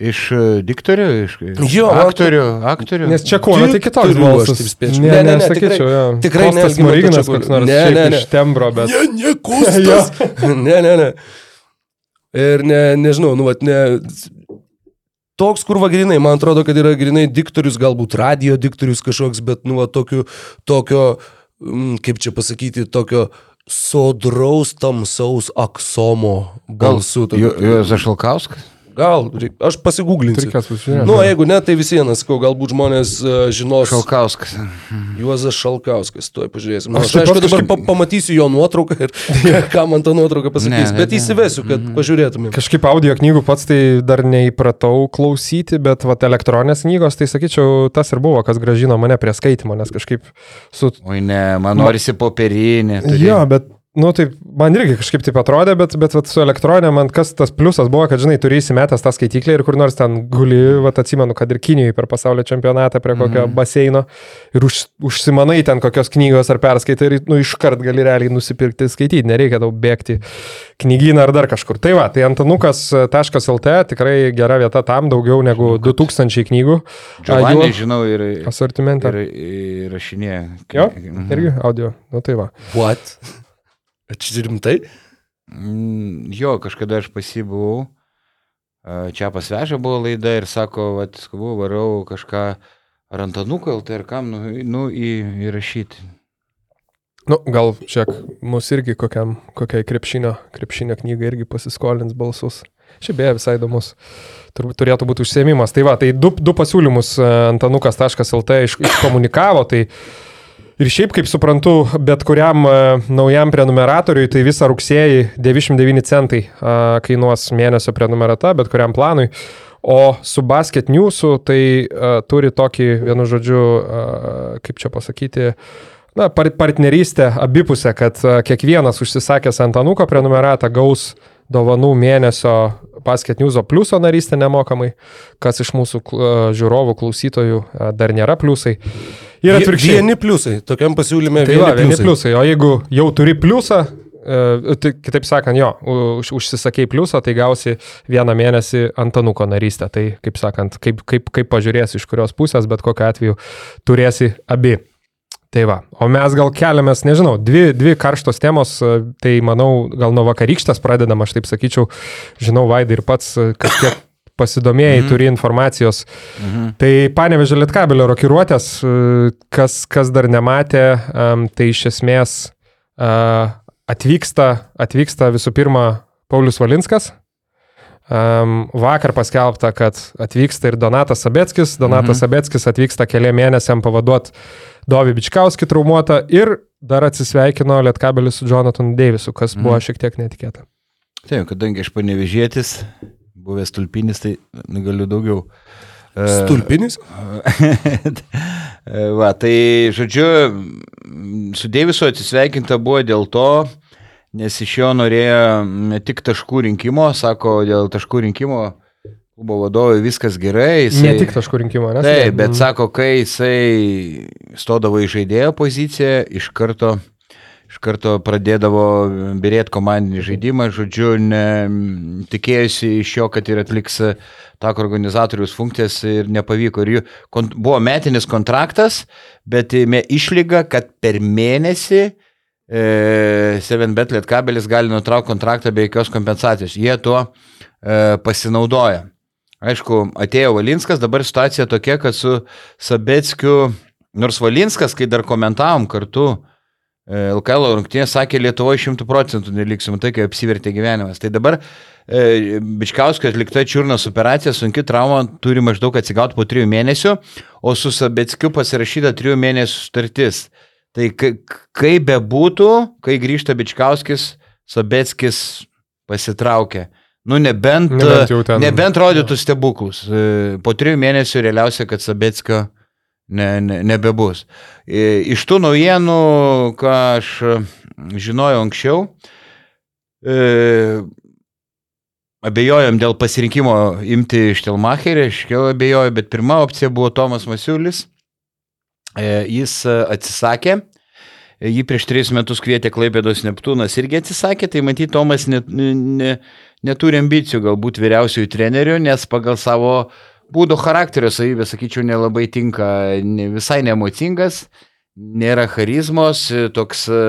Iš e, diktorių, iš Jo, aktorių, aktorių. Nes čia ko, tai kitoks Turiu, aš balsas. taip spėčiau. Ne, Ne, ne, ne, sakyčiau, tikrai- jo. tikrai ne Kostas Algimanto Smoriginas Čepulio. koks nors Ne, ne, ne. iš tembro, bet... Ne, ne, kustas. ne, ne, ne. Ir ne, nežinau, nu, vat, ne. Toks, kur va grinai, man atrodo, kad yra grinai diktorius, galbūt radio diktorius kažkoks, bet, nu, va, tokiu, tokio, mm, kaip čia pasakyti, tokio sodraus tamsaus aksomo tokio. Juozas Šalkauskas? Gal, aš pasigūglinsiu. Reikės pasižiūrėti. Nu, jeigu ne, tai vis vienas, sakau, galbūt žmonės uh, žinos. Šalkauskas. Juozas Šalkauskas, tuoj pažiūrėsim. Aš Aš, aišku, dabar kažkaip- pa pamatysiu jo nuotrauką ir ką man ta nuotrauka pasakys, Ne, ne, bet ne. įsivesiu, kad pažiūrėtumėm. Kažkaip audio knygų pats tai dar neįpratau klausyti, bet vat, elektroninės knygos, tai sakyčiau, tas ir buvo, kas gražino mane prie skaitimo, nes kažkaip su... Oi ne, man norisi popierinį. turi. Jo, bet, nu, taip, man irgi kažkaip taip atrodė, bet, bet vat, su elektroninė man kas tas pliusas buvo, kad, žinai, turi įsimetęs tą skaitiklį ir kur nors ten guli, vat, atsimenu, kad ir Kinijoje per pasaulio čempionatą prie kokio Mhm. baseino ir už, užsimanai ten kokios knygos ar perskaitai ir, nu, iškart gali realiai nusipirkti, skaityti, nereikia tau bėgti knygyną ar dar kažkur. Tai va, tai antanukas.lt tikrai gera vieta tam, daugiau negu 2000 knygų. Giovanni, žinau, ir, Asortimente. ir, ir rašinė. Jo, Mhm. irgi audio. Nu tai va. What? Čia rimtai? Mm, Jo, kažkada aš pasibuvau. Čia pasvežė buvo laida ir sako, vat, skubu, varau kažką ar ant anuką, tai ar kam, nu, nu įrašyti. Nu, gal šiek mus irgi kokiam, kokiai krepšinio, krepšinio knygai irgi pasiskolins balsus. Šiaip beje visai įdomus. Turbūt turėtų būti užsiemimas. Tai va, tai du, du pasiūlymus antanukas.lt iš, iškomunikavo. Tai ir šiaip, kaip suprantu, bet kuriam e, naujam prenumeratoriui, tai visą rugsėjį 99 centai e, kainuos mėnesio prenumerata, bet kuriam planui. O su Basket News'u tai uh, turi tokį, vienu žodžiu, uh, kaip čia pasakyti, na, par partnerystę abipusę, kad uh, kiekvienas užsisakęs ant Anuko prenumeratą gaus dovanų mėnesio Basket News'o pliuso narystę nemokamai, kas iš mūsų uh, žiūrovų, klausytojų uh, dar nėra pliusai. Ir atvirkščiai. Vieni pliusai, tokiam pasiūlyme Tai va, vieni vieni pliusai. pliusai. O jeigu jau turi pliusą, e, tai kitaip sakant, jo, už, užsisakėjai pliusą, tai gausi vieną mėnesį Antanuko narystę. Tai, kaip sakant, kaip, kaip, kaip pažiūrėsi iš kurios pusės, bet kokiu atveju turėsi abi. Tai va, o mes gal keliamės, nežinau, dvi, dvi karštos temos, e, tai manau, gal nuo vakarykštės pradedam, aš taip sakyčiau, žinau, Vaidai ir pats e, kažkiek pasidomėjai, mm -hmm. turi informacijos. Mm -hmm. Tai panevežė Lietkabelio rokiruotės, e, kas, kas dar nematė, tai iš esmės atvyksta, atvyksta visų pirma Paulius Valinskas. Vakar paskelbta, kad atvyksta ir Donatas Sabeckis. Donatas mhm. Sabeckis atvyksta keliam mėnesiam pavaduoti Dovį Bičkauskį traumuotą ir dar atsisveikino Lietkabelis su Jonathan Davisu, kas buvo mhm. šiek tiek netikėta. Taip, kadangi aš panevežėtis, buvęs tulpinis, tai galiu daugiau. E, Stulpinis? Va, tai žodžiu, su Deivisu atsisveikinta buvo dėl to, nes iš jo norėjo ne tik taškų rinkimo, sako, dėl taškų rinkimo klubo vadovui viskas gerai. Jisai, ne tik taškų rinkimo, ne? Taip, bet mm. sako, kai jisai stodavo į žaidėjo poziciją, iš karto, iš karto pradėdavo birėti komandinį žaidimą, žodžiu, ne, tikėjusi iš jo, kad ir atliks tako organizatorius funkcijas ir nepavyko. Ir jų kont, buvo metinis kontraktas, bet išlyga, kad per mėnesį e, Seven Bet Lietkabelis gali nutraukti kontraktą be jokios kompensacijos. Jie tuo e, pasinaudoja. Aišku, atėjo Valinskas, dabar situacija tokia, kad su Sabetskiu, nors Valinskas, kai dar komentavom kartu, LKL e, rungtynė sakė, Lietuvoje šimtų procentų neliksim, tai kaip apsivertė gyvenimas. Tai dabar e, Bičkauskio atlikta čiurnos operacija, sunki trauma, turi maždaug atsigauti po trijų mėnesių, o su Sabetskiu pasirašyta trijų mėnesių sutartis. Tai kaip be būtų, kai grįžta Bičkauskis, Sabetskis pasitraukia. Nu, nebent, nebent, ten... nebent rodytų stebuklus. E, po trijų mėnesių realiausia, kad Sabetskio ne, ne, nebebus. E, iš tų naujienų, ką aš žinojau anksčiau, e, abejojom dėl pasirinkimo imti Štelmacherį, aš jau abejoju, bet pirma opcija buvo Tomas Masiulis. E, jis atsisakė. Jį prieš tris metus kvietė Klaipėdos Neptūnas irgi atsisakė, tai matyt, Tomas net, ne, ne, neturi ambicijų galbūt vyriausiųjų trenerių, nes pagal savo būdo charakterio savybę, sakyčiau, nelabai tinka, ne, visai nemocingas, nėra charizmos, toks e,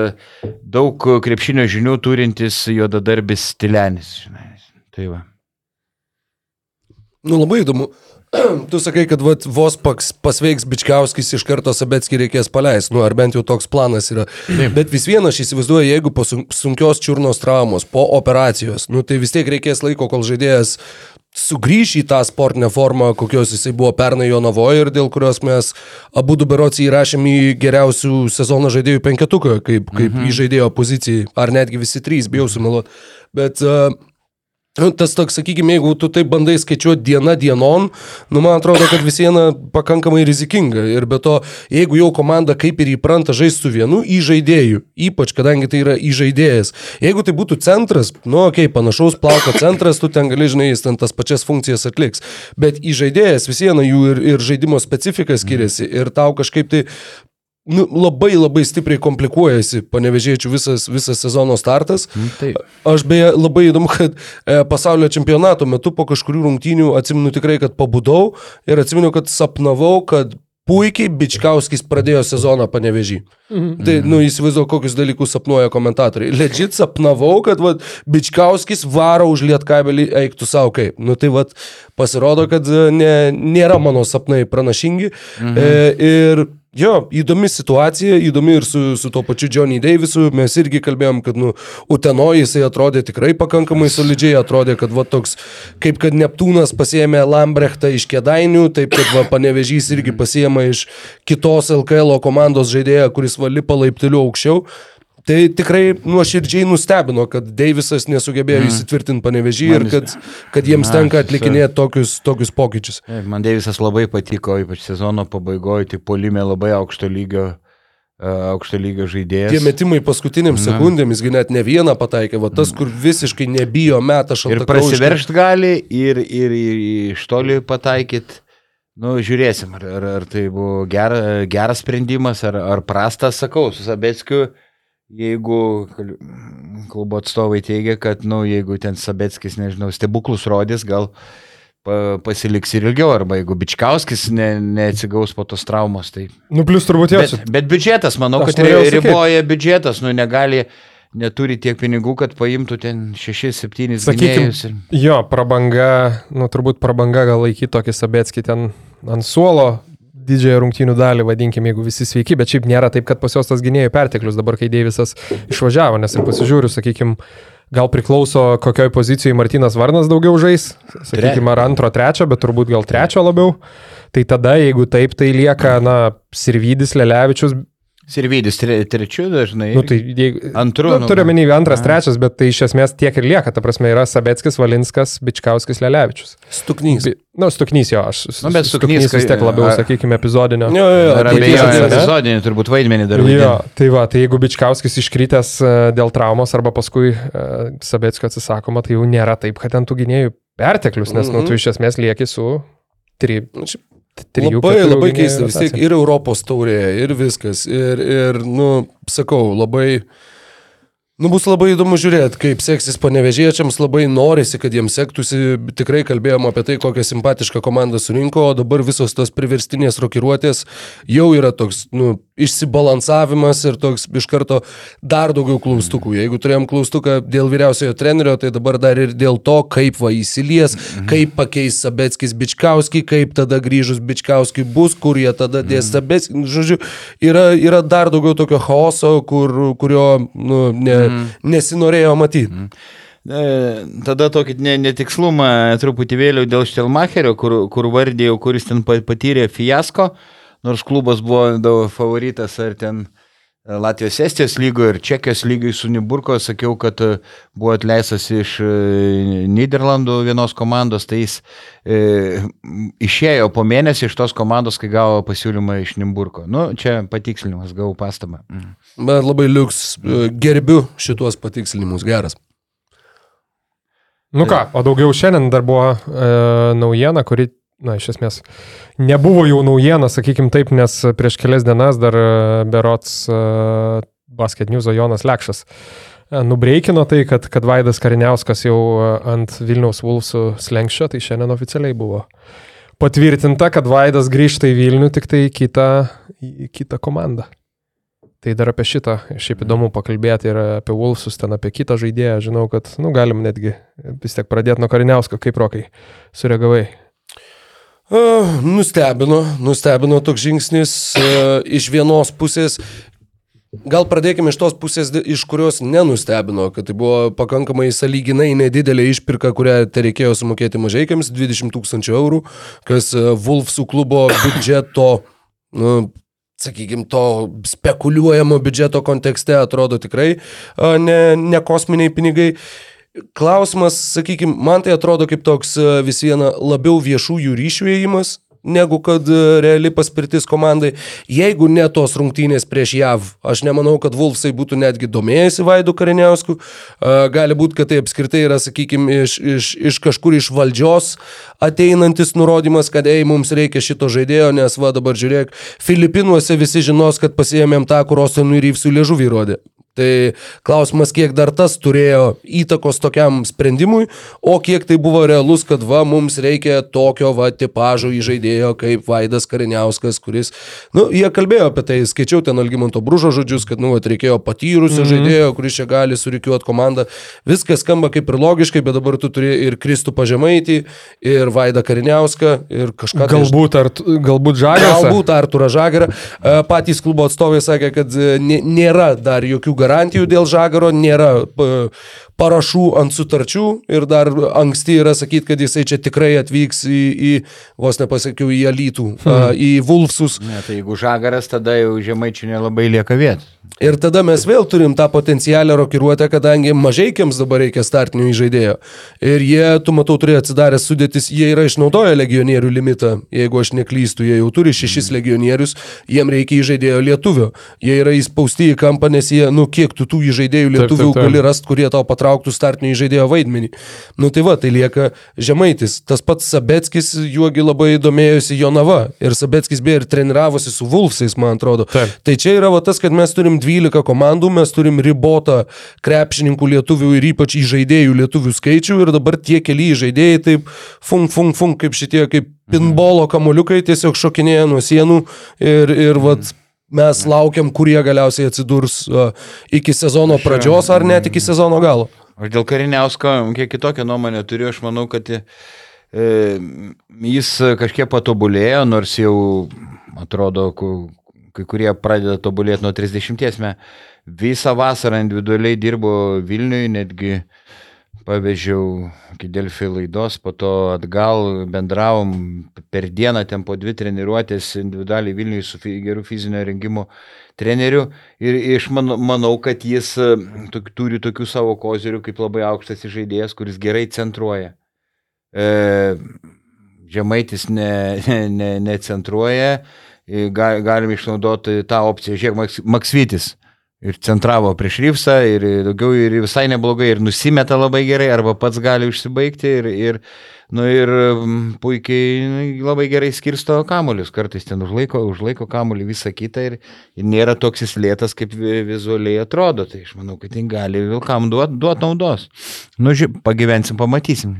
daug krepšinio žinių turintis juodadarbis stilenis. Žinai. Tai va. Nu labai įdomu. Tu sakai, kad vat, vos paks, pasveiks Bičkiauskis iš karto Sabetskį reikės paleisti, nu, ar bent jau toks planas yra. Taip. Bet vis viena aš įsivaizduoju, jeigu po sunkios čiurnos traumos, po operacijos, nu, tai vis tiek reikės laiko, kol žaidėjas sugrįž į tą sportinę formą, kokios jisai buvo pernai Jonavoje ir dėl kurios mes abu du berots įrašėm į geriausių sezono žaidėjų penketuką, kaip, kaip mhm. į žaidėjo pozicijai, ar netgi visi trys, bijau sumeluoti. Bet uh, tas toks, sakykime, jeigu tu taip bandai skaičiuoti dieną dienon, nu, man atrodo, kad vis viena pakankamai rizikinga. Ir be to, jeigu jau komanda kaip ir įpranta žaisti su vienu įžaidėju, ypač kadangi tai yra įžaidėjas, jeigu tai būtų centras, nu, okei, okay, panašaus plauko centras, tu ten gali, žinai, jis ten tas pačias funkcijas atliks. Bet įžaidėjas vis viena jų ir, ir žaidimo specifika skiriasi. Ir tau kažkaip tai nu, labai labai stipriai komplikuojasi panevežėčių visas, visas sezono startas. Mm, taip. Aš beje labai įdomu, kad e, pasaulio čempionato metu po kažkurių rungtynių atsimenu tikrai, kad pabudau ir atsimenu, kad sapnavau, kad puikiai Bičkauskis pradėjo sezoną panevežį. Mhm. Tai, nu, įsivaizduoju, kokius dalykus sapnuoja komentatoriai. Legit sapnavau, kad vat, Bičkauskis varo už lietkabelį, eiktų savo kaip. Nu, tai vat, pasirodo, kad e, ne, nėra mano sapnai pranašingi. Mhm. E, ir Jo, įdomi situacija, įdomi ir su, su to pačiu Johnny Davisu. Mes irgi kalbėjom, kad, nu, Utenoje jisai atrodė tikrai pakankamai solidžiai, atrodė, kad, va, toks, kaip kad Neptūnas pasiemė Lambrechtą iš Kedainių, taip kad, va, Panevežys irgi pasiemė iš kitos LKL komandos žaidėją, kuris va lipa laipteliu aukščiau. Tai tikrai nuoširdžiai nustebino, kad Deivisas nesugebėjo mm. įsitvirtinti panevežį ir kad, kad jiems Na, tenka atlikinėti tokius, tokius pokyčius. Man Deivisas labai patiko, ypač sezono pabaigoje, tai polime labai aukšto lygio e, aukšto lygio žaidėjas. Tie metimai paskutiniam sekundėm, jisgi net ne vieną pataikė, va tas, kur visiškai nebijo metą šaltą. Ir prasiveršt gali, ir, ir, ir iš toli pataikyt. Nu, žiūrėsim, ar, ar, ar tai buvo ger, geras sprendimas, ar, ar prastas, sakau, su Sabeckiu jeigu klubo atstovai teigia, kad, nu, jeigu ten Sabetskis, nežinau, stebuklus rodys, gal pa, pasiliks ir ilgiau, arba jeigu Bičkauskis ne, neatsigaus po tos traumos, tai... Nu, plus turbūt jau. Bet, bet biudžetas, manau, Aš kad riboja biudžetas, nu, negali, neturi tiek pinigų, kad paimtų ten 6-7 Sakykim, gynėjus. ir- jo, prabanga, nu turbūt prabanga gal laikyti tokį Sabetskį ten ant suolo didžiąją rungtynių dalį, vadinkim, jeigu visi sveiki, bet šiaip nėra taip, kad pas juos tas gynėjų perteklius dabar, kai Deivisas išvažiavo, nes ir pasižiūriu, sakykim, gal priklauso kokioj pozicijoje Martinas Varnas daugiau žais, sakykim, ar antro, trečio, bet turbūt gal trečio labiau. Tai tada, jeigu taip, tai lieka, na, Sirvidis, Lelevičius, Sirvidis tre, trečiu dažnai. nu tai jeigu... Antru, Nu, nu, turiu menį antras, Aha. trečias, bet tai iš esmės tiek ir lieka. Ta prasme, yra Sabetskis, Valinskas, Bičkauskis, Lelevičius. Stuknys. Bi- Nu, Stuknys jo, aš. Nu, bet Stuknys, vis tiek labiau, a- sakykime, epizodinio. Jo, jo, jo, Ar abejoju, žaidėjas. epizodinį turbūt vaidmenį dar Jo, tai va, tai jeigu Bičkauskis iškritęs e, dėl traumos arba paskui uh, Sabetskio atsisakoma, tai jau nėra taip, kad ten tų gynėjų perteklius, nes, mm -hmm. nu, Mhm. tu iš esmės lieki su tri, Nu, trijų. Labai, labai keista, vis tiek ir Europos taurė, ir viskas. Ir, ir nu, sakau, labai, nu, bus labai įdomu žiūrėti, kaip seksis panevežėčiams, labai norisi, kad jiems sektųsi, tikrai kalbėjom apie tai, kokią simpatišką komandą surinko, o dabar visos tos priverstinės rokiruotės jau yra toks, nu, išsibalansavimas ir toks iš karto dar daugiau klaustukų. Jeigu turėjom klaustuką dėl vyriausiojo trenerio, tai dabar dar ir dėl to, kaip va įsilies, kaip pakeis Sabetskis Bičkauskį, kaip tada grįžus Bičkauskį bus, kur jie tada dės Sabetskį. Žodžiu, yra, yra dar daugiau tokio chaoso, kur, kurio nu, ne, nesinorėjo matyti. E, Tada tokį ne- netikslumą truputį vėliau dėl Štelmacherio, kur, kur vardėjau, kuris ten pa- patyrė fiasko, nors klubas buvo favoritas ar ten e, Latvijos Estijos lygo ir Čekijos lygiai su Niburko, sakiau, kad e, buvo atleistas iš e, Niderlandų vienos komandos, tai jis e, išėjo po mėnesį iš tos komandos, kai gavo pasiūlymą iš Niburko. Nu, čia patikslinimas, gavau pastabą. Mm. Bet labai liuks, e, gerbiu šituos patikslinimus, geras. Nu ką, o daugiau šiandien dar buvo e, naujiena, kuri, na, iš esmės, nebuvo jau naujiena, sakykim taip, nes prieš kelias dienas dar e, Berots e, Basket News Jonas Lekšas e, nubreikino tai, kad, kad Vaidas Kariniauskas jau ant Vilniaus Vulfsų slengščio, tai šiandien oficialiai buvo patvirtinta, kad Vaidas grįžta į Vilnių tik tai į kitą, į kitą komandą. Tai dar apie šitą, šiaip įdomu pakalbėti ir apie Wolfsus, ten apie kitą žaidėją. Žinau, kad, nu, galim netgi vis tiek pradėti nuo Kariniausko, kaip rokai sureagavai. Nustebino, nustebino toks žingsnis iš vienos pusės. Gal pradėkime iš tos pusės, iš kurios nenustebino, kad tai buvo pakankamai saliginai nedidelė išpirka, kurią tai reikėjo sumokėti mažaikiams - 20 tūkstančių eurų, kas Wolfsų klubo biudžeto, nu, sakykime, to spekuliuojamo biudžeto kontekste atrodo tikrai ne, ne kosminiai pinigai. Klausimas, sakykime, man tai atrodo kaip toks e, vis viena labiau viešųjų ryšių įėjimas, negu kad e, reali paspirtis komandai. Jeigu ne tos rungtynės prieš JAV, aš nemanau, kad Vulfsai būtų netgi domėjęsi Vaidu Kariniausku. E, Gali būti, kad tai apskritai yra, sakykime, iš, iš, iš kažkur iš valdžios ateinantis nurodymas, kad ei, mums reikia šito žaidėjo, nes va dabar žiūrėk, Filipinuose visi žinos, kad pasiėmėm tą, kur Ostinui Ryvsui liežuvį rodė. Tai klausimas, kiek dar tas turėjo įtakos tokiam sprendimui, o kiek tai buvo realus, kad va, mums reikia tokio va tipažo įžaidėjo kaip Vaidas Kariniauskas, kuris, nu, jie kalbėjo apie tai, skaičiau ten Algymanto Bružo žodžius, kad, nu, vat reikėjo patyrusio mm -hmm. žaidėjo, kuris čia gali surikiuoti komandą. Viskas skamba kaip ir logiškai, bet dabar tu turi ir Kristų Pažemaitį, ir Vaidą Kariniauską, ir kažką. tai Galbūt, ar, galbūt žagas. Galbūt Arturą Žagarą. E, Patys klubo atstovai sakė, kad e, nė- nėra dar jokių garantijų dėl Žagaro, nėra parašų ant sutarčių ir dar anksti yra sakyti, kad jisai čia tikrai atvyks į, į vos nepasakiau, į Alytų, hmm. į Vulfsus. Ne, tai jeigu žagaras, tada jau žemaičių nelabai lieka vietų. Ir tada mes vėl turim tą potencialią rokiruotę, kadangi mažaikiams dabar reikia startinio įžaidėjo. Ir jie, tu matau, turi atsidarę sudėtis, jie yra išnaudoję legionierių limitą. Jeigu aš neklystu, jie jau turi šešis legionierius, jiem reikia įžaidėjo lietuvio. Jie yra įspausti į kampą, nes jie, nu kiek tu tų įžaidėjų Taip, lietuvių taip, taip. gali rasti, kurie tau patrauktų patrauktų startinį žaidėjo vaidmenį. Nu tai va, tai lieka žemaitis. Tas pats Sabetskis, juogi labai domėjosi Jonava. Ir Sabetskis beje ir treniravosi su Vulfsais, man atrodo. Taip. Tai čia yra va tas, kad mes turim 12 komandų, mes turim ribotą krepšininkų lietuvių ir ypač į žaidėjų lietuvių skaičių ir dabar tie keli žaidėjai taip fung, fung, fung, kaip šitie, kaip pinbolo kamuoliukai tiesiog šokinėja nuo sienų ir, ir vat, mes laukiam, kurie galiausiai atsidurs uh, iki sezono pradžios ar net iki sezono galo. Aš dėl kariniausko kiek kitokią nuomonę turiu, aš manau, kad e, jis kažkiek patobulėjo, nors jau atrodo, kai kurie pradeda tobulėti nuo 30 metų. Visą vasarą individualiai dirbo Vilniui, netgi pavežiau iki Delfi laidos, po to atgal bendravom per dieną, ten po dvi treniruotės individualiai Vilniui su geru fizinio rengimo treneriu. Ir iš manau, manau kad jis e, tok, turi tokių savo kozerių kaip labai aukštas žaidėjas, kuris gerai centruoja. E, žemaitis necentruoja, ne, ne, necentruoja, e, ga, galim išnaudoti tą opciją. Žiūrėk, Maks, Maksvitis. Ir centravo prieš Ryfsą, ir daugiau, ir visai neblogai, ir nusimeta labai gerai, arba pats gali užsibaigti, ir, ir, nu, ir mm, puikiai nu, labai gerai skirsto kamuolius, kartais ten užlaiko, užlaiko kamuolį visą kitą, ir, ir nėra toks jis lėtas, kaip vi- vizualiai atrodo, tai aš manau, kad jis gali vilkam duoti duot naudos. Nu, žiūrėk, pagyvensim, pamatysim.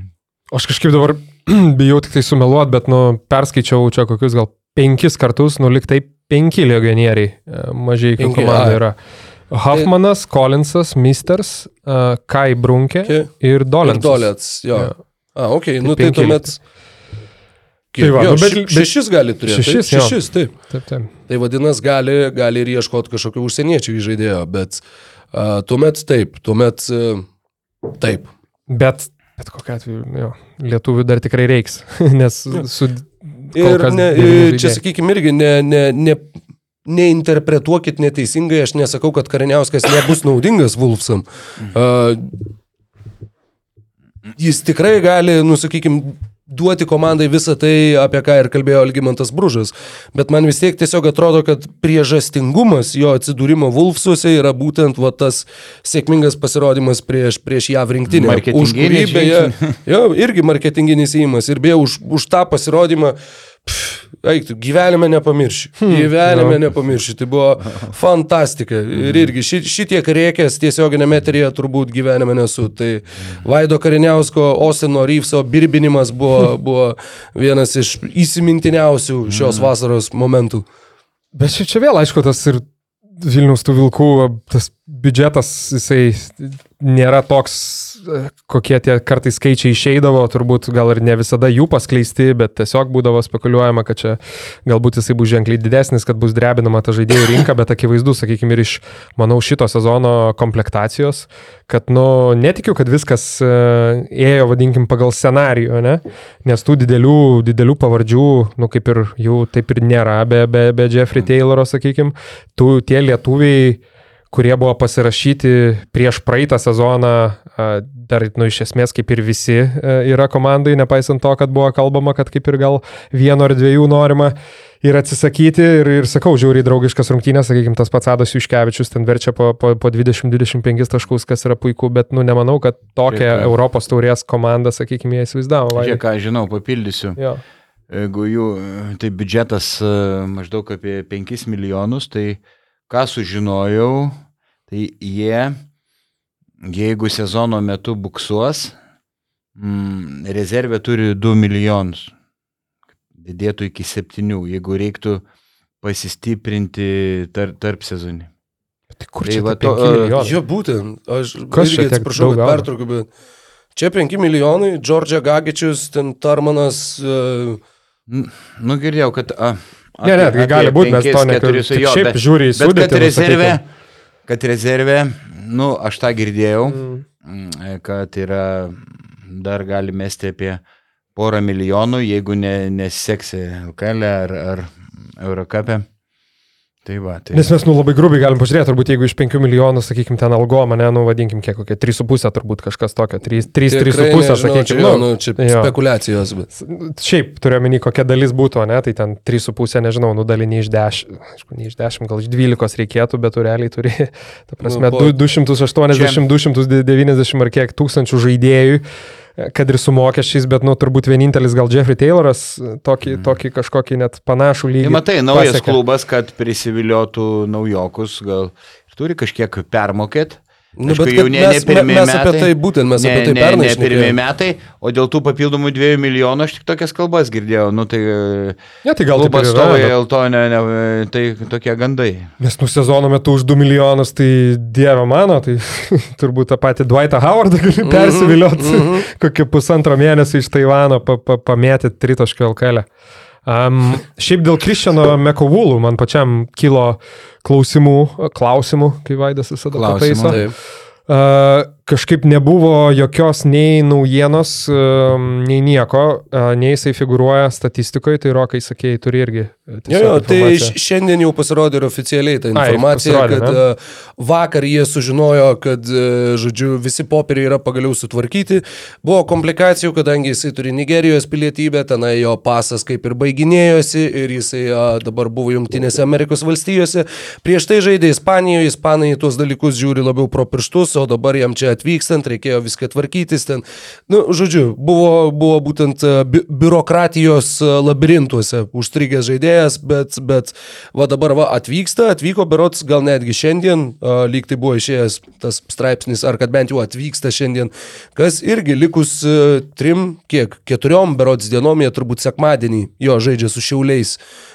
Aš kažkaip dabar bijau tik tai sumeluot, bet, nu, perskaičiau čia kokius gal penkis kartus, nu, liktai penki legionieriai e, mažai komandai ai. Hoffmanas, Collinsas, Misters, uh, Kai Brunkė Okay. ir Ir Dolensas. dolets, jo. Jo. A, ok, Tai nu tai penki tuomet. Tai va, jo, nu, bet- bet- šešis gali turėti. Šešis, taip, šešis, taip. Taip, taip. Tai vadinasi, gali, gali ir ieškoti kažkokio užsieniečių žaidėjo, bet uh, tuomet taip, tuomet uh, taip. Bet, bet kokia atveju, jo, lietuvių dar tikrai reiks, nes su... kol Ir ne, devyni čia, sakykime, irgi ne, ne, ne, neinterpretuokit neteisingai, aš nesakau, kad Kariniauskas nebus naudingas Vulfsam. Uh, jis tikrai gali, nusakykime, duoti komandai visą tai, apie ką ir kalbėjo Algymantas Bružas. Bet man vis tiek tiesiog atrodo, kad priežastingumas jo atsidūrimo Vulfsuose yra būtent va, tas sėkmingas pasirodymas prieš, prieš JAV rinktinę. Už kurį beje, jo, irgi marketinginis įimas. Ir beje, už, už tą pasirodymą, pff, eik, gyvenime nepamirši. Hmm, gyvenime jo. nepamirši. Tai buvo fantastika. Ir irgi ši, šitiek reikės tiesioginėme eteryje turbūt gyvenime nesu. Tai Vaido Kariniausko, Osino Ryfso birbinimas buvo, buvo vienas iš įsimintiniausių šios vasaros momentų. Bet čia, vėl, aišku, tas ir Vilnius tų vilkų, tas biudžetas, jisai nėra toks, kokie tie kartais skaičiai išeidavo, turbūt gal ir ne visada jų paskleisti, bet tiesiog būdavo spekuliuojama, kad čia galbūt jisai bus ženkliai didesnis, kad bus drebinama ta žaidėjų rinka, bet akivaizdu, sakykime, ir iš, manau, šito sezono komplektacijos, kad, nu, netikiu, kad viskas e, ėjo, vadinkim, pagal scenarijų, ne? Nes tų didelių, didelių pavardžių, nu, kaip ir jų taip ir nėra be, be, be Jeffrey Tayloro, sakykime, tų tie lietuviai, kurie buvo pasirašyti prieš praeitą sezoną, dar, nu, iš esmės kaip ir visi a, yra komandai, nepaisant to, kad buvo kalbama, kad kaip ir gal vieno ar dviejų norima ir atsisakyti. Ir, ir sakau, žiauriai draugiškas rungtynės, sakykime, tas pats Adas Juškevičius ten verčia po, po, po 20-25 taškus, kas yra puiku, bet, nu, nemanau, kad tokią taip. Europos taurės komandą, sakykime, jie įsivaizdavo. Žiūrėk, ką žinau, papildysiu. Jo. Jeigu jų, tai biudžetas e, maždaug apie 5 milijonus, tai ką sužinojau, tai jie, jeigu sezono metu buksuos, mm, rezervė turi 2 milijonus. Didėtų iki 7, jeigu reiktų pasistiprinti tar, tarp sezonį. Tai kur Tai čia va to, e, jo. Jo, būtent. Aš Kas irgi atsiprašau, kad pertraukiu, bet čia 5 milijonai, Džordžia Gagičius, ten Tarmanas. Uh, Nu, girdėjau, kad... A, Ne, ne, tai gali būt, mes to jo, Šiaip bet- žiūri į sudėtį. kad nu, rezervė, kad rezervė, nu, aš tą girdėjau, Mm. mm, kad yra, dar gali mesti apie porą milijonų, jeigu ne, neseksi LKL ar, ar Eurocapė. Tai va, tai. Nes mes, nu, labai grubiai galim pažiūrėti, turbūt jeigu iš 5 milijonų, sakykime, ten algo, mane, nu, vadinkim, kiek kokie 3,5 turbūt kažkas tokio, 3,5, sakykime, čia, nu, nu, čia jo. spekulacijos. Bet. Šiaip turiu omeny, kokia dalis būtų, ne, tai ten 3,5, nežinau, nudalinį iš 10, aišku, ne iš 10, gal iš 12 reikėtų, bet tu realiai turi, ta prasme, Nu, po- nu, 280, 290 ar kiek tūkstančių žaidėjų, kad ir su mokesčiais, bet, nu, turbūt vienintelis gal Jeffrey Tayloras tokį, mm. tokį kažkokį net panašų lygį. Tai matai, naujas pasiekė. klubas, kad prisiviliotų naujokus, gal ir turi kažkiek permokėti. Nu, Aišku, bet jau ne, mes- ne pirmie mes metai. apie tai būtent, mes ne, apie tai ne, pernai ne pirmie metai, o dėl tų papildomų 2 milijonų aš tik tokias kalbas girdėjau. Nu, tai Ne, tai gal atstovai bet- dėl to, ne, ne, tai tokie gandai. Nes nu sezono metu už 2 milijonus, tai dieve mano, tai turbūt tą patį Dwightą Howardą gali Mhm, persivilioti mm -hmm. kokį pusantro mėnesio iš Taivano pa, pa, pamėti tritaškio LKL. Um, šiaip dėl Kristiano Mekovulų man pačiam kilo klausimų, klausimų, kai Vaidas visada Klausimų, pataiso. Uh, kažkaip nebuvo jokios nei naujienos, nei nieko, uh, nei jisai figuruoja statistikoje, tai Rokai, sakėjai, turi irgi. uh, Jo, jo, tai šiandien jau pasirodė ir oficialiai ta Ai, informacija, pasirodė, kad ne? e, vakar jie sužinojo, kad, e, žodžiu, visi popieriai yra pagaliau sutvarkyti. Buvo komplikacijų, kadangi jisai turi Nigerijos pilietybę, tenai jo pasas kaip ir baiginėjosi ir jisai dabar buvo Junktinėse Amerikos valstijose. Prieš tai žaidė Ispanijoje, Ispanai tuos dalykus žiūri labiau pro pirštus, o dabar jam čia atvykstant reikėjo viską tvarkytis. Ten, nu, žodžiu, buvo, buvo būtent e, bi biurokratijos e, labirintuose užstrigęs žaidėjas, bet, bet va dabar va atvyksta, atvyko berots gal netgi šiandien, a, lyg tai buvo išėjęs tas straipsnis, ar kad bent jau atvyksta šiandien, kas irgi likus e, trim, kiek, keturiom berots dienom, jie turbūt sekmadienį jo žaidžia su šiauliais a,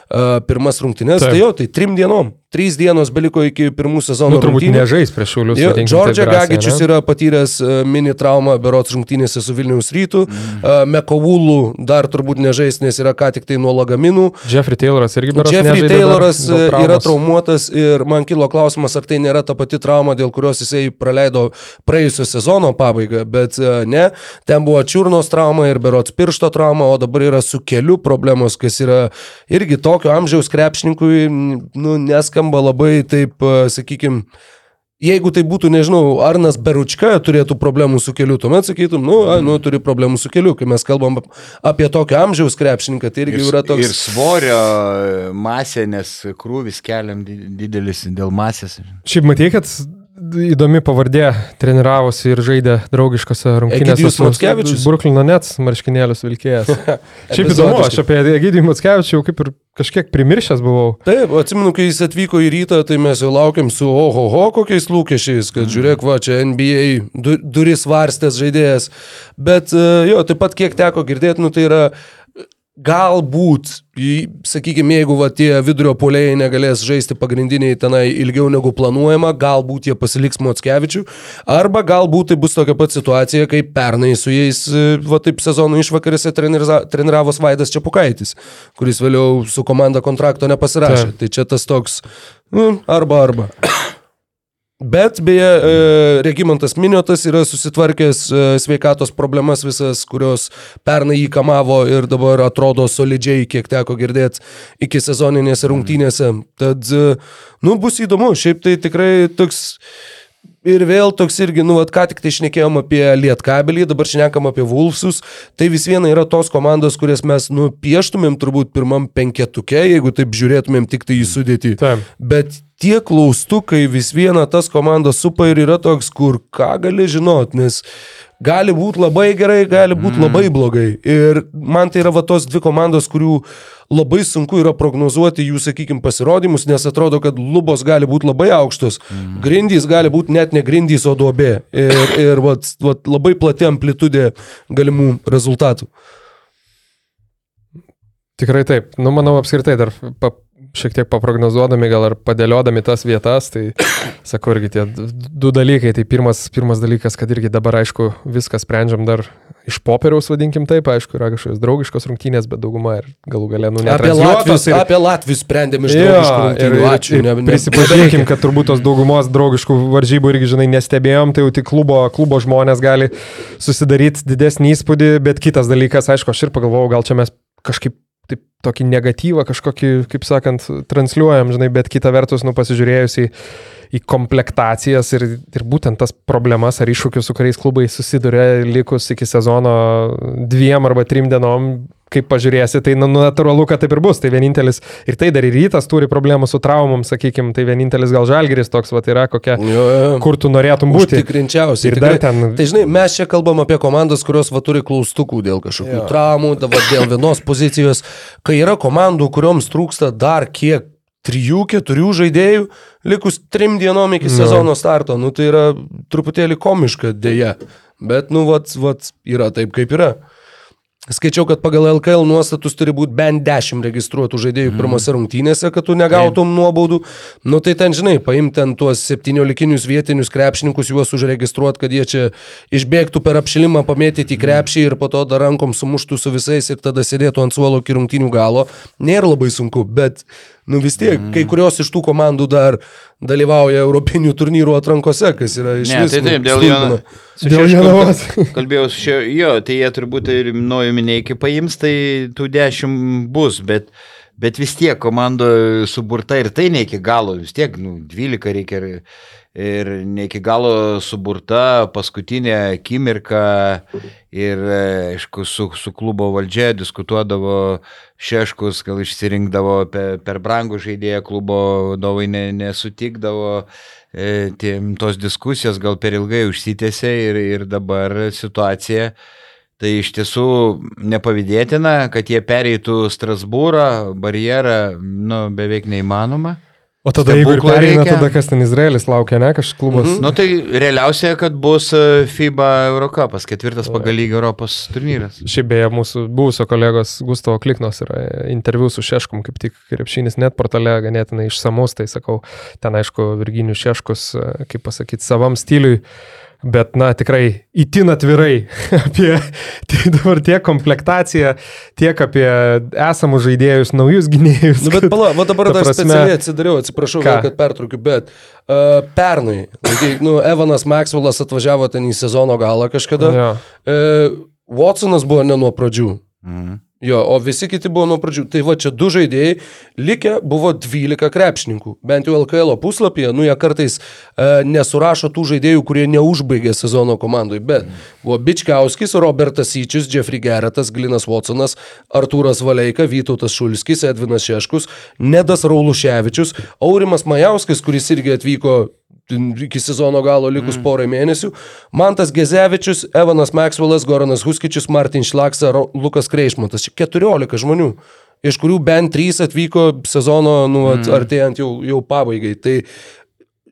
pirmas rungtynes, Taip. tai jo, tai trim dienom, trys dienos beliko iki pirmų sezono Nu, turbūt rungtynių. nežais prieš šiulius. Jo, Džordžia Gagičius yra patyręs e, mini traumą berots rungtynėse su Vilniaus rytu. Mm. Mekovulų dar turbūt nežais, nes yra ką tik tai nuo lagaminų. Jeffrey Tayloras irgi berods Jeffrey Tayloras e, yra traumuotas ir man kilo klausimas, ar tai nėra ta pati trauma, dėl kurios jisai praleido praėjusio sezono pabaigą, bet e, ne, ten buvo čiurnos trauma ir berots piršto trauma, o dabar yra su keliu problemos, kas yra irgi tokio amžiaus krepšininkui, nu, neskamba labai taip, sakykime, Jeigu tai būtų, nežinau, Arnas Beručka turėtų problemų su keliu, tuomet sakytum, nu, a, nu turi problemų su keliu. Kai mes kalbam ap- apie tokio amžiaus krepšininką, tai irgi Ir, yra toks... ir svorio masė, nes krūvis keliam di- didelis dėl masės. Šiaip matai, kad įdomi pavardė treniravosi ir žaidė draugiškose rungtynėse. Egidijus Mackevičius? Bruklino Nets marškinėlius vilkėjęs. Šiaip įdomu, aš apie Egidijų Mackevičių kaip ir kažkiek primiršęs buvau. Taip, atsimenu, kai jis atvyko į rytą, tai mes jau laukiam su ohoho kokiais lūkesčiais, kad žiūrėk, va, čia NBA du, duris varstęs žaidėjas. Bet e, jo, taip pat kiek teko girdėti, nu tai yra galbūt, sakykime, jeigu va, tie vidurio polėjai negalės žaisti pagrindiniai tenai ilgiau negu planuojama, galbūt jie pasiliks Motskevičių, arba galbūt tai bus tokia pat situacija, kaip pernai su jais, e, va taip sezono išvakarėse treniravos Vaidas Čiapukaitis, kuris vėliau su komanda kontrakto nepasirašė. Taip. Tai čia tas toks, nu, arba arba. Bet beje, e, Regimantas Miniotas yra susitvarkęs e, sveikatos problemas visas, kurios pernai jį kamavo ir dabar atrodo solidžiai, kiek teko girdėti, iki sezoninėse rungtynėse. Tad, e, nu, bus įdomu. Šiaip tai tikrai toks... Ir vėl toks irgi, nu, vat, ką tik tai šnekėjom apie Lietkabelį, dabar šnekam apie Vulfsus. Tai vis viena yra tos komandos, kurias mes, nu, pieštumėm turbūt pirmam penketuke, jeigu taip žiūrėtumėm tik tai į sudėtį. Taip. Bet tie klaustukai vis viena tas komandos supa ir yra toks, kur ką gali žinot, nes gali būti labai gerai, gali būti mm. labai blogai. Ir man tai yra va tos dvi komandos, kurių labai sunku yra prognozuoti jų, sakykime, pasirodymus, nes atrodo, kad lubos gali būti labai aukštos, mm. grindys gali būti net ne grindys, o duobė. Ir, ir vat, vat, labai plati amplitudė galimų rezultatų. Tikrai taip. Nu, manau, apskritai dar šiek tiek paprognozuodami, gal ir padėliodami tas vietas, tai sakau irgi tie du dalykai. Tai pirmas, pirmas dalykas, kad irgi dabar, aišku, viską sprendžiam dar iš popieriaus, vadinkim taip, aišku, yra kažkokios draugiškos rungtynės, bet dauguma ir galų galę, nu, Apie netransliuotos Latvius, ir- apie Latvius sprendėm iš draugiškų rungtynių. Ačiū. ne- ne- prisipažinkim, kad turbūt tos daugumos draugiškų varžybų irgi, žinai, nestebėjom, tai jau tik klubo, klubo žmonės gali susidaryti didesnį įspūdį, bet kitas dalykas, aišku, aš ir pagalvojau, gal čia mes kažkaip taip, tokį negatyvą kažkokį, kaip sakant, transliuojam, žinai, bet kita vertus, nu, pasižiūrėjus į, į komplektacijas ir, ir būtent tas problemas ar iššūkius, su kuriais klubai susiduria likus iki sezono dviem arba trim dienom, kaip pažiūrėsi, tai nu, natūralu, kad taip ir bus. Tai vienintelis, ir tai dar ir rytas turi problemų su traumom, sakykime, tai vienintelis gal žalgeris toks, va, yra kokia, Jo, jo. kur tu norėtum būti. Tikrinčiausiai. Ir tikrai. dar ten- Tai žinai, mes čia kalbam apie komandas, kurios va turi klaustukų dėl kažkokių Jo. traumų, dabar dėl vienos pozicijos. Kai yra komandų, kurioms trūksta dar kiek trijų, keturių žaidėjų, likus trim dienom iki sezono starto, nu tai yra truputėlį komiška dėja. Bet, nu, vat, vat, yra taip, kaip yra. Skaičiau, kad pagal LKL nuostatus turi būti bent 10 registruotų žaidėjų mm. pirmose rungtynėse, kad tu negautum nuobaudų. Nu tai ten, žinai, paimti ten tuos 17 vietinius krepšininkus, juos užregistruoti, kad jie čia išbėgtų per apšilimą, pamėtyti į krepšį ir po to dar rankom sumuštų su visais ir tada sėdėtų ant suolo iki rungtynių galo. Nėra labai sunku, bet, nu vis tiek, mm. kai kurios iš tų komandų dar dalyvauja Europinių turnyrų atrankose, kas yra iš Ne, tai taip, dėl. Su Dėl Jonavos. kal- Kalbėjau su šio, jo, tai jie turbūt ir naujo minėjai paims, tai tų dešimt bus, bet, bet vis tiek komanda suburta ir tai ne iki galo, vis tiek, nu, 12 reikia ir, ir ne iki galo suburta paskutinė akimirka ir, aišku, su, su klubo valdžia diskutuodavo Šeškus, gal išsirinkdavo per, per brangų žaidėją, klubo vadovai ne, nesutikdavo e, tiem, tos diskusijos gal per ilgai užsitęsė ir, ir dabar situacija. Tai iš tiesų nepavydėtina, kad jie pereitų Strasbūrą, barjerą, nu, beveik neįmanoma. O tada, jeigu ir Stebuklo pereina, reikia. tada kas ten Izraelis laukia, ne, kažkoks klubas. Mhm. Nu tai realiausia, kad bus e, FIBA Eurocapas, ketvirtas pagal lygį Europos turnyras. Šiaip beje, mūsų buvusio kolegos Gustavo Kliknos yra interviu su Šeškum, kaip tik krepšinis net portale ganėtinai išsamus, tai sakau, ten aišku, Virginijus Šeškus, e, kaip pasakyti, savam stiliui, bet, na, tikrai įtin atvirai apie tai dabar tiek komplektaciją, tiek apie esamus žaidėjus, naujus gynėjus. Nu, bet pala, va dabar Ta dar prasme- specialiai atsidariau, atsiprašau, Ką? vėl, kad pertraukiu, bet uh, pernai, kai, nu, Evanas Maxwellas atvažiavo ten į sezono galą kažkada, Jo. uh, Watsonas buvo ne nuo pradžių. Mhm. Jo, o visi kiti buvo nuo pradžių. Tai va čia du žaidėjai, likę buvo 12 krepšininkų. Bent jau LKL puslapyje, nu jie kartais e, nesurašo tų žaidėjų, kurie neužbaigė sezono komandai. Bet buvo Bičkiauskis, Robertas Syčius, Jeffrey Geretas, Glinas Watsonas, Artūras Valeika, Vytautas Šulskis, Edvinas Šeškus, Nedas Rauluševičius, Aurimas Majauskis, kuris irgi atvyko iki sezono galo likus mm. porai mėnesių. Mantas Gezevičius, Evanas Maxwellas, Goranas Huskičius, Martin Šlaksa, Lukas Kreišmontas. Čia 14 žmonių, iš kurių bent 3 atvyko sezono, nu, mm. artėjant jau, jau pabaigai. Tai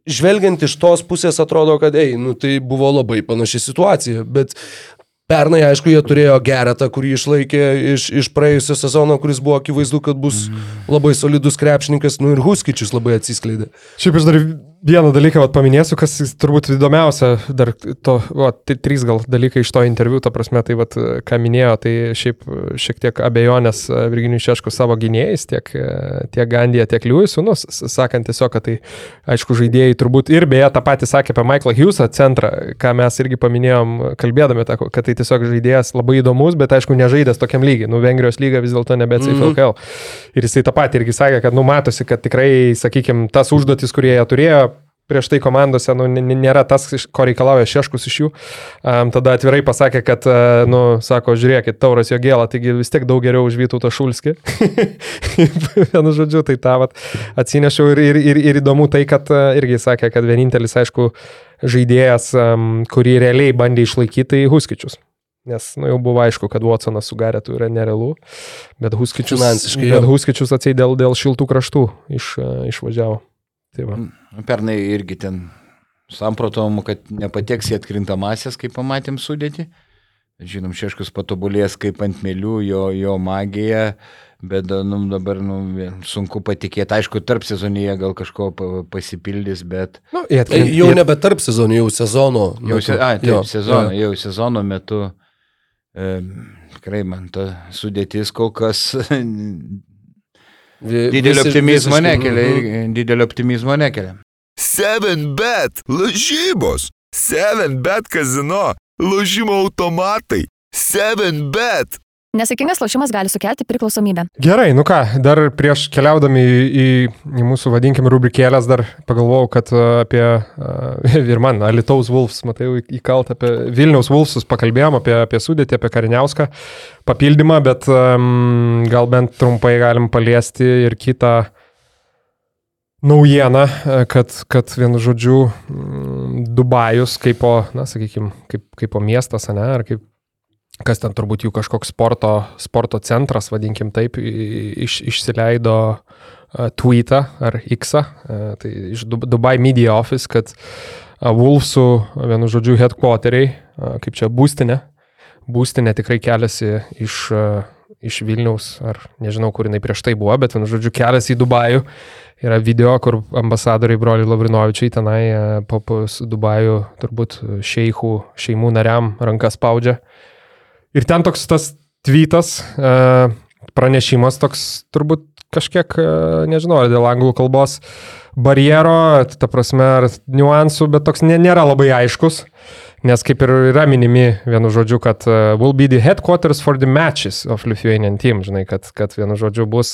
žvelgiant iš tos pusės atrodo, kad, ei, nu, tai buvo labai panaši situacija, bet Pernai, aišku, jie turėjo geretą, kurį išlaikė iš, iš praėjusio sezono, kuris buvo akivaizdu, kad bus labai solidus krepšininkas, nu ir Huskičius labai atsiskleidė. Šiaip aš dar vieną dalyką vat, paminėsiu, kas turbūt įdomiausia, dar to, va, tai trys gal dalykai iš to interviu, ta prasme, tai vat, ką minėjo, tai šiaip šiek tiek abejonės e, Virginijus Šeškus savo gynėjais, tiek, e, tiek Gandija, tiek Liujus, nu, sakant tiesiog, kad tai, aišku, žaidėjai turbūt ir beje tą patį sakė apie Michaelą Hughesą centrą, ką mes irgi paminėjom, kalbėdami, tą, kad tai tiesiog žaidėjas labai įdomus, bet aišku, nežaidęs tokiam lygiai, nu, Vengrijos lyga vis dėlto nebetsai mm. -hmm. LKL. Ir jisai tą patį irgi sakė, kad numatosi, kad tikrai, sakykime, tas užduotis, kurie jie turėjo prieš tai komandose, nu, nėra tas, ko reikalauja šeškus iš jų. Um, tada atvirai pasakė, kad, uh, nu, sako, žiūrėkit, tauras jo gėlą, taigi vis tiek daug geriau už Vytautą Šulskį. Vienu žodžiu, tai tą vat atsinešiau ir, ir, ir, ir įdomu tai, kad uh, irgi sakė, kad vienintelis, aišku, žaidėjas, um, kurį realiai bandė išlaikyti, tai Huskičius. Nes nu, jau buvo aišku, kad Watsonas su Garetu yra nerealu, bet Huskičius, bet. Huskičius atsiai dėl, dėl šiltų kraštų iš, uh, išvažiavo. Tai va. Pernai irgi ten samprotavom, kad nepateks į atkrintamasias, kaip pamatėm sudėti. Žinom, Šeškus patobulės kaip ant mėlių, jo, jo magija, bet nu, dabar nu, sunku patikėti. Aišku, tarp sezonyje gal kažko pa- pasipildys, bet Nu, Tai atkrint- jau nebe tarp sezonų, jau sezono. jau, se, a, taip, Jo, sezono, jo. jau sezono metu e, tikrai man ta sudėtis kol kas didelio visi- optimizmo nekelia. mhm. Didelio optimizmo nekelia. 7bet lažybos. 7bet kazino. Lošimo automatai. 7bet. Nesėkmingas lošimas gali sukelti priklausomybę. Gerai, nu ką, dar prieš keliaudami į, į, į mūsų, vadinkim, rubrikėlės, dar pagalvojau, kad a, apie, a, ir man, Alitaus Wolfs, matai, įkalt apie Vilniaus Wolfsus, pakalbėjom apie, apie sudėtį, apie Kariniauską papildymą, bet um, gal bent trumpai galim paliesti ir kitą naujieną, a, kad, kad vienu žodžiu Dubajus kaip po, na, sakykime, kaip, kaip po miestas, ne, ar kaip kas ten turbūt jų kažkoks sporto, sporto centras, vadinkim taip, iš, išsileido uh, tweetą ar X, uh, tai iš Dubai Media Office, kad uh, Wolfsų, vienu žodžiu, headquarteriai, uh, kaip čia būstinė, būstinė tikrai keliasi iš, uh, iš Vilniaus, ar nežinau, kur jinai prieš tai buvo, bet vienu žodžiu, keliasi į Dubajų. Yra video, kur ambasadoriai broliai Lavrinovičiai tenai po, Dubajų turbūt šeichų, šeimų nariam rankas spaudžia. Ir ten toks tas tweetas, e, pranešimas toks turbūt kažkiek, e, nežinau, ar dėl anglų kalbos barjero, ta prasme, ar niuansų, bet toks nėra labai aiškus. Nes kaip ir yra minimi vienu žodžiu, kad uh, will be the headquarters for the matches of Lithuanian team, žinai, kad, kad vienu žodžiu bus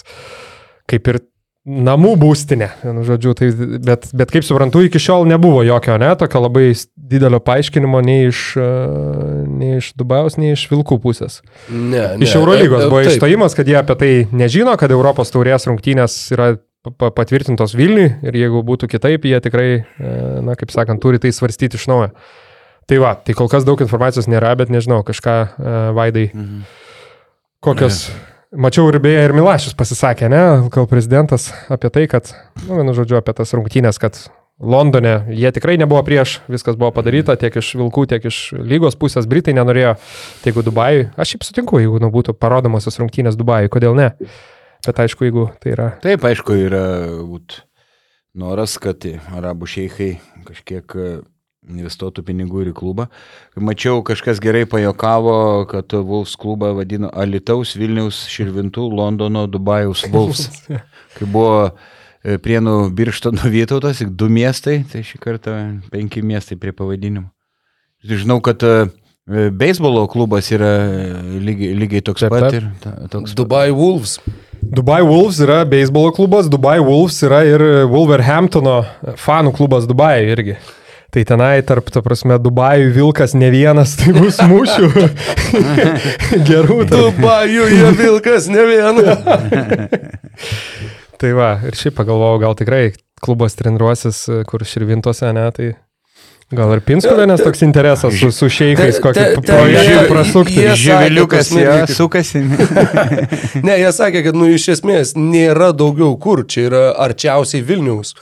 kaip ir namų būstinė, vienu žodžiu, tai, bet, bet kaip suprantu, iki šiol nebuvo jokio, ne, tokio labai didelio paaiškinimo nei iš, nei iš Dubajaus, nei iš Vilkų pusės. Ne, ne. Iš Eurolygos E, e, buvo išstojimas, kad jie apie tai nežino, kad Europos taurės rungtynės yra pa- pa- patvirtintos Vilniui ir jeigu būtų kitaip, jie tikrai, e, na, kaip sakant, turi tai svarstyti iš naujo. Tai va, tai kol kas daug informacijos nėra, bet nežinau, kažką e, Vaidai, Mhm. kokios... Mačiau ir beje, ir Milašius pasisakė, ne, gal prezidentas apie tai, kad, nu, vienu žodžiu, apie tas rungtynės, kad Londone jie tikrai nebuvo prieš, viskas buvo padaryta tiek iš Vilkų, tiek iš lygos pusės, Britai nenorėjo, tai jeigu Dubajui, aš šiaip sutinku, jeigu nu, būtų parodomosios rungtynės Dubajui, kodėl ne. Bet aišku, jeigu tai yra Taip, aišku, yra būt, noras, kad arabų šeikai kažkiek investuotų pinigų ir į klubą. Mačiau, kažkas gerai pajokavo, kad Wolfs klubą vadino Alitaus, Vilniaus, Širvintų, Londono, Dubajaus Wolfs. Kai buvo e, Prienų Birštono Vytautas, tik du miestai, tai šį kartą penki miestai prie pavadinimo. Žinau, kad e, beisbolo klubas yra e, lygiai, lygiai toks Taip, pat ir ta, toks Dubai Wolves. Dubai Wolves yra beisbolo klubas, Dubai Wolves yra ir Wolverhamptono fanų klubas Dubai irgi. Tai tenai tarp, ta prasme, Dubajų Vilkas ne vienas, tai bus mūšių gerų. tarp- Dubajų vilkas, ne viena. Tai va, ir šiaip pagalvojau, gal tikrai klubas treniruosis, kur širvintose, ne, tai gal ir Pinskuvė, nes toks interesas su, su šeikais, kokį projektą prasukti. jie- Živiliukas, sukasi. Ne, jie sakė, kad, nu, iš esmės nėra daugiau kur. Čia yra arčiausiai Vilniaus.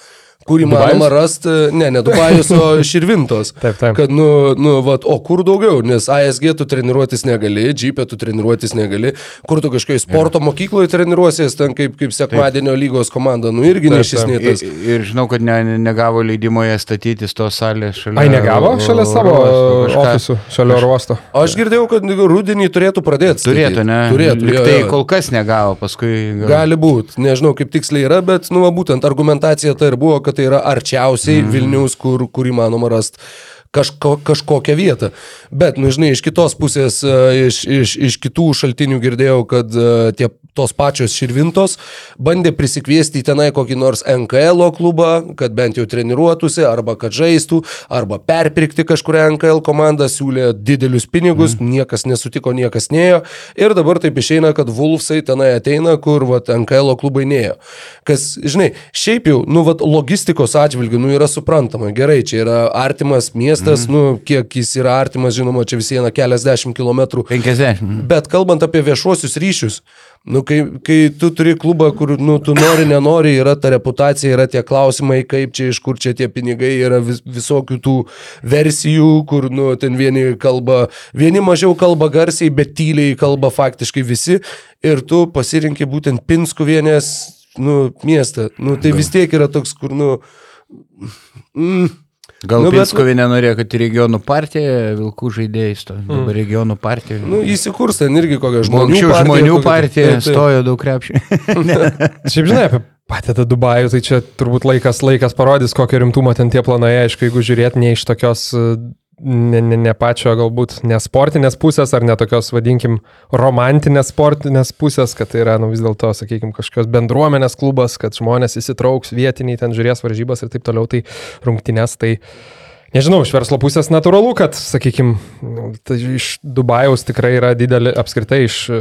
Kur įmanoma rasti, ne, ne Dubajus, o Širvintos. Taip, taip. Kad, nu, nu vat, o kur daugiau, nes ASG tu treniruotis negali, Jeepė tu treniruotis negali, kur tu kažkokiai sporto mokykloje treniruosies, ten kaip, kaip sekmadienio lygos komanda, nu irgi Taip, nešisnėtas. Ir, ir žinau, kad ne, ne- negavo leidimo ją statytis tos salės šalia. Ai, negavo šalia savo kažką. ofisų, šalia oro uosto. Aš girdėjau, kad rudenį turėtų pradėti. Turėtų, ne? Turėtų. Lyg jo, Tai jo. kol kas negavo, paskui... gal- Gali būti, nežinau kaip tiksliai yra, bet, nu, va, būtent argumentacija tai ir buvo, kad tai yra arčiausiai mm. Vilnius, kur, kur įmanoma rasti kažko, kažkokią vietą. Bet, nu, žinai, iš kitos pusės, e, iš, iš, iš kitų šaltinių girdėjau, kad e, tie, tos pačios širvintos bandė prisikviesti tenai kokį nors NKL klubą, kad bent jau treniruotųsi, arba kad žaistų, arba perpirkti kažkurią NKL komandą, siūlė didelius pinigus, mm. niekas nesutiko, niekas neėjo. Ir dabar taip išeina, kad Vulfsai tenai ateina, kur vat, NKL klubai neėjo. Kas, žinai, šiaip jau, nu, vat, logistikos atžvilgių, nu, yra suprantama. Gerai, čia yra artimas miestas, mm. nu, kiek jis yra artimas, žinoma, čia vis viena keliasdešimt kilometrų. 50. Bet kalbant apie viešuosius ryšius, nu, kai, kai tu turi klubą, kur nu, tu nori, nenori, yra ta reputacija, yra tie klausimai, kaip čia, iš kur čia tie pinigai, yra vis, visokių tų versijų, kur nu, ten vieni kalba, vieni mažiau kalba garsiai, bet tyliai kalba faktiškai visi. Ir tu pasirinkai būtent Pinskuvienės nu, miestą. Nu, tai vis tiek yra toks, kur, nu... Mm, Gal Nu, nu, bet- nenorėjo, kad į regionų partiją Vilkų žaidėjai stojo. Dabar regionų partija. nu, įsikurs ten irgi kokia žmonių Anksčiau partija. žmonių partija Taip, taip. stojo daug krepšių. Šiaip žinai, apie patį tą Dubajų, tai čia turbūt laikas, laikas parodys, kokio rimtumo ten tie planai, aišku, jeigu žiūrėt ne iš tokios, ne, ne, ne pačio galbūt nesportinės pusės ar netokios, vadinkim, romantinės sportinės pusės, kad tai yra, nu vis dėlto, sakykime, kažkokios bendruomenės klubas, kad žmonės įsitrauks vietiniai, ten žiūrės varžybas ir taip toliau, tai rungtynės, tai Nežinau, iš verslo pusės natūralu, kad, sakykime, tai iš Dubajaus tikrai yra didelį, apskritai iš e,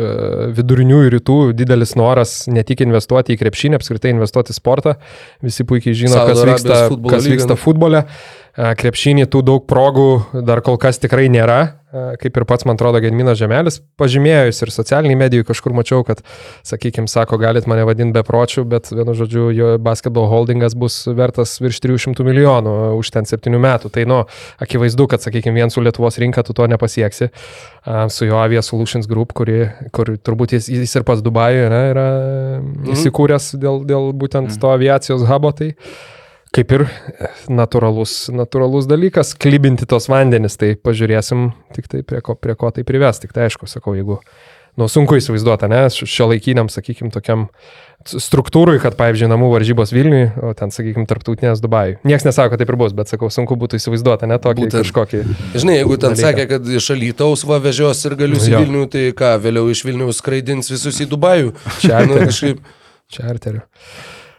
vidurinių ir rytų didelis noras ne tik investuoti į krepšinį, apskritai investuoti į sportą. Visi puikiai žino, Saudo kas vyksta, kas vyksta futbole. E, Krepšinį tų daug progų dar kol kas tikrai nėra, kaip ir pats, man atrodo, Gedmino Žemelis pažymėjus ir socialiniai medijai kažkur mačiau, kad, sakykime, sako, galit mane vadinti bepročių, bet vienu žodžiu, jo basketball holdingas bus vertas virš 300 milijonų už ten 7 metų. Tai, nu, akivaizdu, kad, sakykime, vien su Lietuvos rinka tu to nepasieksi. Su jo Avia Solutions Group, kuri, kur turbūt jis, jis ir pas Dubajuje ne, yra mhm. įsikūręs dėl, dėl būtent Mhm. to aviacijos hubo. Tai, kaip ir natūralus, natūralus dalykas, klybinti tos vandenis, tai pažiūrėsim tik tai prie ko, prie ko tai prives. Tik tai aišku, sakau, jeigu, nu, sunku įsivaizduoti, ne, šio laikiniam, sakykime, tokiam struktūrui, kad, pavyzdžiui, namų varžybos Vilniui, o ten, sakykime, tarptautinės Dubajui. Niekas nesako, kad taip ir bus, bet sakau, sunku būtų įsivaizduoti, ne tokį Būtent. kažkokį. Žinai, jeigu ten dalyką. sakė, kad iš Alytaus va vežios ir galius į. Vilnių, tai ką, vėliau iš Vilniaus skraidins visus į Dubajų. Čia nu, kažkaip. Čia arteriu.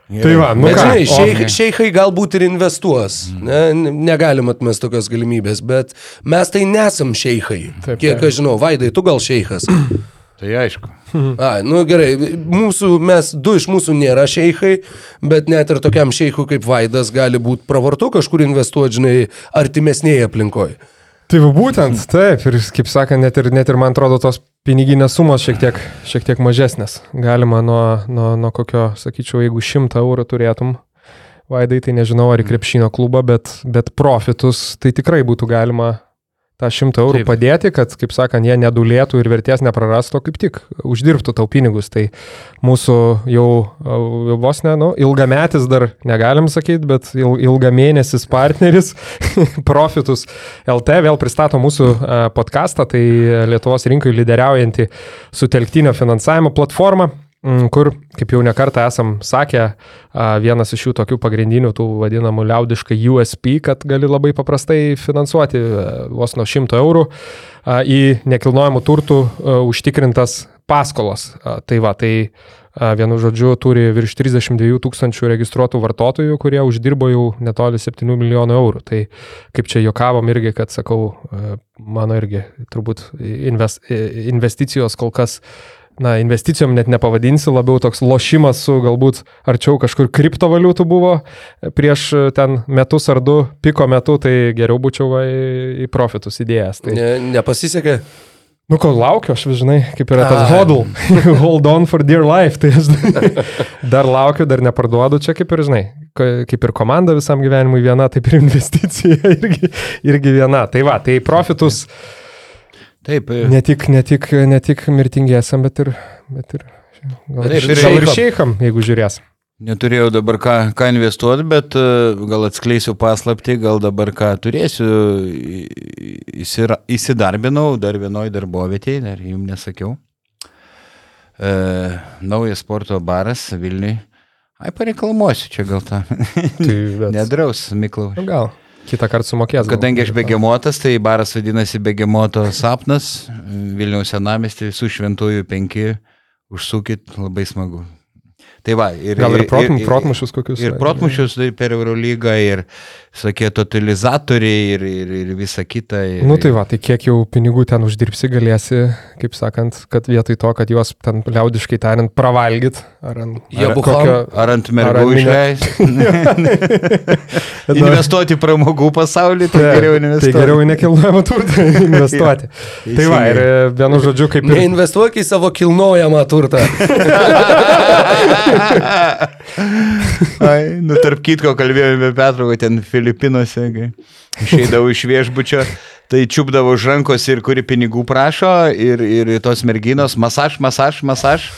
Tai va, nu Bet ką, žinai, šeichai, šeichai galbūt ir investuos. Ne, ne- negalim atmesti tokios galimybės, bet mes tai nesam šeichai. Taip, Kiek aš žinau, Vaidai, tu gal šeichas. Tai aišku. A, nu gerai, mūsų, mes du iš mūsų nėra šeichai, bet net ir tokiam šeichui kaip Vaidas gali būti pravartu kažkur investuoti, žinai, artimesnėje aplinkoje. Tai va būtent, taip, ir kaip sakant, net ir, net ir man atrodo tos piniginės sumos šiek tiek, šiek tiek mažesnės. Galima nuo, nuo, nuo kokio, sakyčiau, jeigu 100 eurų turėtum, vaidai, tai nežinau ar į krepšinio klubą, bet, bet profitus tai tikrai būtų galima tą 100 eurų Taip. padėti, kad, kaip sakant, jie nedulėtų ir vertės neprarastų, kaip tik uždirbtų tau pinigus. Tai mūsų jau, vos ne, nu, ilgametis dar negalim sakyti, bet il, ilgamėnesis partneris Profitus LT vėl pristato mūsų a, podcastą, tai Lietuvos rinkai lyderiaujanti sutelktinio finansavimo platforma kur, kaip jau nekartą esam sakę, vienas iš jų tokių pagrindinių, tų vadinamų liaudiškai USP, kad gali labai paprastai finansuoti a, vos nuo 100 eurų į nekilnojamų turtų a, užtikrintas paskolas. A, Tai va, tai vienu žodžiu turi virš 32 tūkstančių registruotų vartotojų, kurie uždirbo jau netoli 7 milijonų eurų. Tai kaip čia juokavom irgi, kad sakau, a, mano irgi turbūt invest, investicijos kol kas na, investicijom net nepavadinsi, labiau toks lošimas su galbūt arčiau kažkur kriptovaliutų buvo prieš ten metus ar du piko metu, tai geriau būčiau į, į profitus įdėjęs. Tai, Ne, nepasisekė. nu, kol laukiu, aš vis žinai, kaip yra tas hodl, hold on for dear life, tai aš dar laukiu, dar neparduodu, čia kaip ir žinai, ka- kaip ir komanda visam gyvenimui viena, taip ir investicija irgi, irgi viena. Tai va, tai profitus Taip, e, ne tik, ne tik, ne tik mirtingiesiam, bet ir, bet ir gal, Bet ir, gal ir šeicham. šeikam, jeigu žiūrės. neturėjau dabar ką, ką investuoti, bet e, gal atskleisiu paslapti, gal dabar ką turėsiu. Įsira, įsidarbinau dar vienoje darbovietėje, dar jums nesakiau. E, naujas sporto baras Vilniui. Ai, pareklamuosiu čia gal tą. Tai, bet, Nedraus, Miklau. Nu, gal. Kitą kartą sumokės. Kadangi aš begemotas, tai baras vadinasi Begemoto sapnas. Vilniaus senamestį visų šventųjų penki. Užsukit, labai smagu. Tai va, ir, Gal ir protm, protmušius kokius. Ir protmušius tai per Eurolygą, ir visokie totalizatoriai, ir, ir, ir visa kita. Ir, Nu tai va, tai kiek jau pinigų ten uždirbsi, galėsi, kaip sakant, kad vietoj to, kad juos ten liaudiškai tariant pravalgyt, ar ant ar bucham. kokio... Ar ant mergų ant minio- išleis? Investuoti į pramogų pasaulį, tai geriau Tai investuoti. geriau į nekilnojamą turtą investuoti. tai va, ir vienu žodžiu, kaip ir... Neinvestuok į savo kilnojamą turtą. Ai, nu tarp kitko kalbėjome apie Petrą, ten Filipinuose, kai išeidavau iš viešbučio, tai čiupdavau už rankos ir kuri pinigų prašo, ir, ir tos merginos, masaž, masaž, masaž,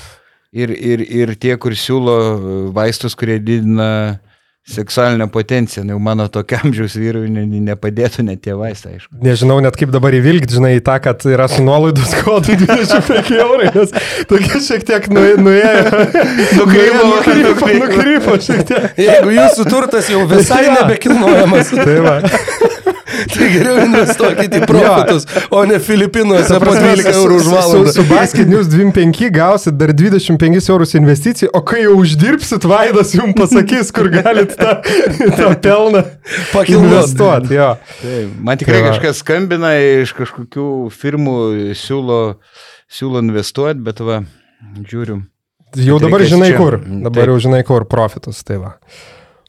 ir, ir, ir tie, kur siūlo vaistus, kurie didina seksualinę potenciją, nu, mano tokiam amžiaus vyrui ne, ne- nepadėtų net tie vaistai, aišku. Nežinau net kaip dabar įvilgti, žinai, į tą, kad yra su nuolaidos kodu 25 eurai, nes tokia šiek tiek nu, nuėjo. Nukrypo, nukrypo, nukrypo. šiek tiek. Jeigu jūsų turtas jau visai nebekilnojamas. Tai va. Tai geriau investuokite į profitus, o ne Filipinuose po 12 eurų už valandą. Su, su Basket News 25 gausit dar 25 eurus investicijų, o kai jau uždirbsit, Vaidas jums pasakys, kur galit tą, tą pelną. Jo. Tai, man tikrai Tai kažkas skambina iš kažkokių firmų, siūlo, siūlo investuoti, bet va, žiūrim. Jau dabar žinai čia. kur. Mm, Dabar taip. jau žinai kur profitus. Tai va.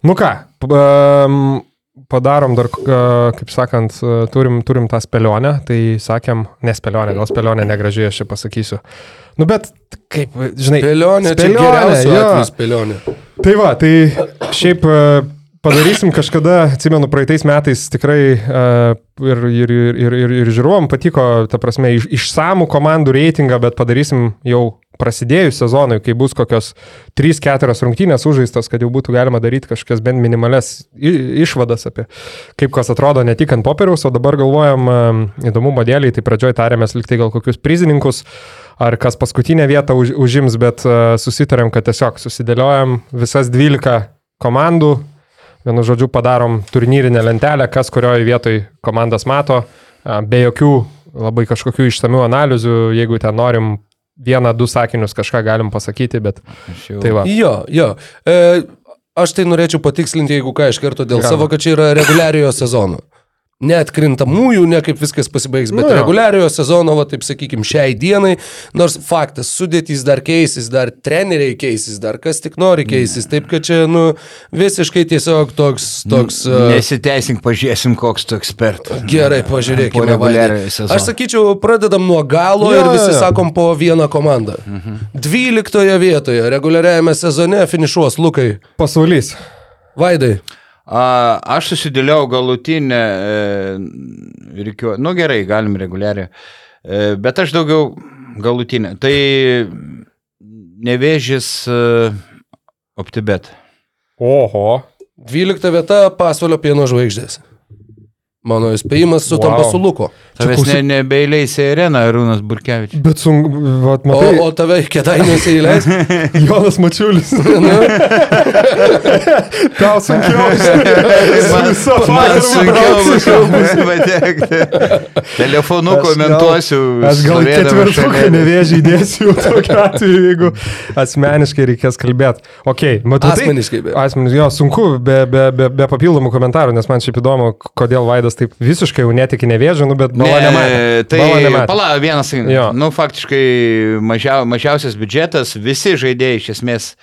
Nu ką, um, padarom dar, kaip sakant, turim, turim tą spėlionę. Tai sakėm, nespėlionę, gal spėlionę negražiai aš čia pasakysiu. Nu bet, kaip, žinai, Spėlionė, čia geriausias atveju spėlionė. Tai va, tai šiaip padarysim kažkada, atsimenu, praeitais metais tikrai uh, ir, ir, ir, ir, ir, ir žiūrovom patiko, ta prasme, iš, išsamų komandų reitingą, bet padarysim jau prasidėjus sezonui, kai bus kokios 3-4 rungtynės užžaistos, kad jau būtų galima daryti kažkokias bent minimales išvadas apie kaip kas atrodo ne tik ant popieriaus, o dabar galvojam e, įdomumo dėliai, tai pradžioj tarėmės liktai gal kokius prizininkus ar kas paskutinę vietą už, užims, bet uh, susitarėm, kad tiesiog susidėliojam visas 12 komandų, vienu žodžiu padarom turnyrinę lentelę, kas kurioje vietoje komandas mato, be jokių labai kažkokių išsamių analizių, jeigu ten norim vieną, du sakinius kažką galim pasakyti, bet jau... tai va. Jo, jo. E, aš tai norėčiau patikslinti, jeigu ką, iš karto dėl Galima. savo, kad čia yra reguliariojo sezono. Net krintamųjų, ne kaip viskas pasibaigs, bet Nu jo. reguliariojo sezono, va, taip sakykime, šiai dienai, nors faktas, sudėtys dar keisis, dar treneriai keisis, dar kas tik nori keisis, taip kad čia, nu, visiškai tiesiog toks, toks... e, Nesiteisink, pažiūrėsim, koks tu ekspertas. Gerai, Po pažiūrėkime. reguliariojo Vaidai. sezono. Aš sakyčiau, pradedam nuo galo Jo, ir visi jo, jo. sakom po vieną komandą. Mhm. 12 vietoje reguliariajame sezone finišuos Lukai. Pasaulys. Vaidai. A, aš susidėliau galutinę, e, reikiu, nu gerai, galim reguliariai, e, bet aš daugiau galutinę. Tai nevėžys e, optibet. Oho. 12 vieta pasvalio pieno žvaigždės. Mano įspėjimas sutampa Wow. su Luko. Tavęs klausyk- ne, nebeiliais į areną, Arūnas Burkevičius. Bet sunku, vat, O, matai, o tave kėdainiuose įleis? Jonas Mačiulis. Tau sunkiau. Man, Su man sunkiau bus patekti. Telefonu Aš gal- komentuosiu. Aš gal ketvirtuką nevėžį įdėsiu tokiu atveju, jeigu asmeniškai reikės kalbėti. Ok, matau. Asmeniškai, be. Asmeniškai, jo, sunku, be, be, be, be papildomų komentarų, nes man šiaip įdomu, kodėl Vaidas taip visiškai jau netiki nevėžiu, nu, bet bala nematė. tai Bala nematė. pala, vienas, Jo. nu, faktiškai mažiau, mažiausias biudžetas, visi žaidėjai iš esmės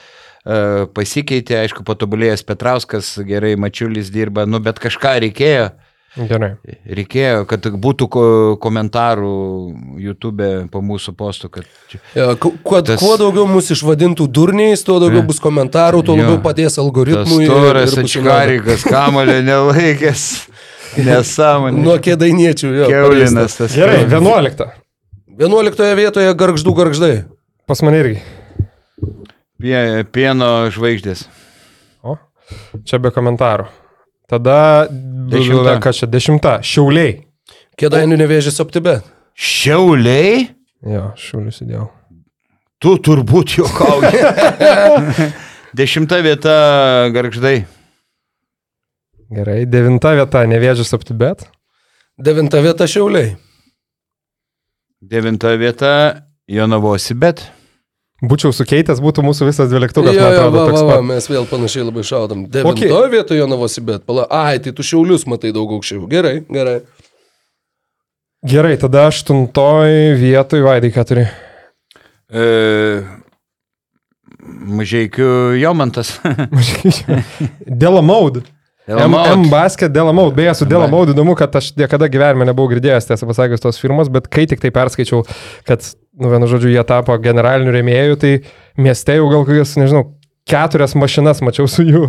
uh, pasikeitė, aišku, patobulėjęs Petrauskas, gerai, Mačiulis dirba, nu, bet kažką reikėjo. Gerai. Reikėjo, kad būtų ko komentarų YouTube po mūsų postų, kad ku- kuo, Tas- kuo daugiau mūsų išvadintų durniais, tuo daugiau Ja. bus komentarų, tuo Jo. labiau padės algoritmui. naudą. ačkarikas, kamulio nelaikęs, nesąmonė. Nuo kėdainiečių. jo, Keulinas tas. Gerai, keulinas. 11. 11 vietoje garždų garždai. Pas mane irgi. Pie, pieno žvaigždės. O, čia be komentarų. Tada, Dešimta. kas čia, dešimta, šiauliai. Kėdainių nevėžys optibe. Šiauliai? Jo, šiaulius įdėjau. Tu turbūt juokauji. Dešimta vieta garždai. Gerai, devinta vieta, nevėžys aptibet. Devinta vieta šiauliai. Devinta vieta Jonavosi, bet. Būčiau sukeitęs, būtų mūsų visas dvyliktukas, man atrodo, va, toks va, va, pat. mes vėl panašiai labai šaudom. Devintoje Okay. vietoje Jonavosi, bet pala. Ai, tai tu šiaulius matai daug aukščiau. Gerai, gerai. Gerai, tada aštuntoj vietoj Vaidai, ką turi. E, Mažiekių Jomantas. Delamaud. M, M Elamaut. basket Delamaud. Beje, su Delamaud įdomu, kad aš niekada gyvenime nebuvau girdėjęs, tiesą pasakius, tos firmos, bet kai tik tai perskaičiau, kad, nu, vienu žodžiu, jie tapo generaliniu rėmėjų, tai mieste jau gal kokias, nežinau, keturias mašinas mačiau su jų,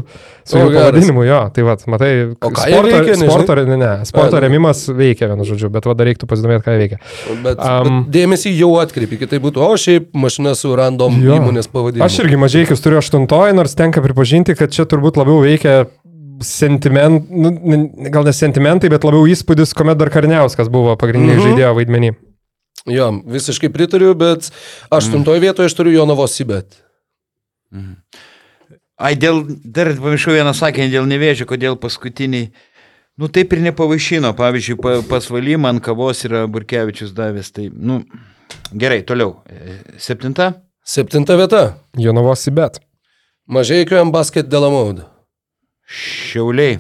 su O, jų geras. pavadinimu, jo, tai va, matai, sporto, veikia, sporto, ne, ne, sporto A, rėmimas veikia, vienu žodžiu, bet va, dar reiktų pasidomėti, ką veikia. Bet, um, bet dėmesį jau atkreipi, kitai būtų, o šiaip mašina su random Jo. įmonės pavadinimu. Aš irgi mažai iki turiu aštuntoji, nors tenka pripažinti, kad čia turbūt labiau veikia sentiment, nu, ne- gal ne sentimentai, bet labiau įspūdis, kuomet dar Karniauskas buvo pagrindiniai Mhm. žaidėjo vaidmenį. Jo, visiškai pritariu, bet aštuntoje vietoje aš turiu Jonavos Sibet. Ai, dėl, dar pamiršau vieną sakinį dėl nevėžio, kodėl paskutiniai. Nu taip ir nepavaišino. Pavyzdžiui, pa, pasvaly man kavos yra Burkevičius davęs. Tai, nu, gerai, toliau. Septinta. Septinta vieta. Jonavos įbet. Mažai įkvėm basket Delamaudą. Šiauliai.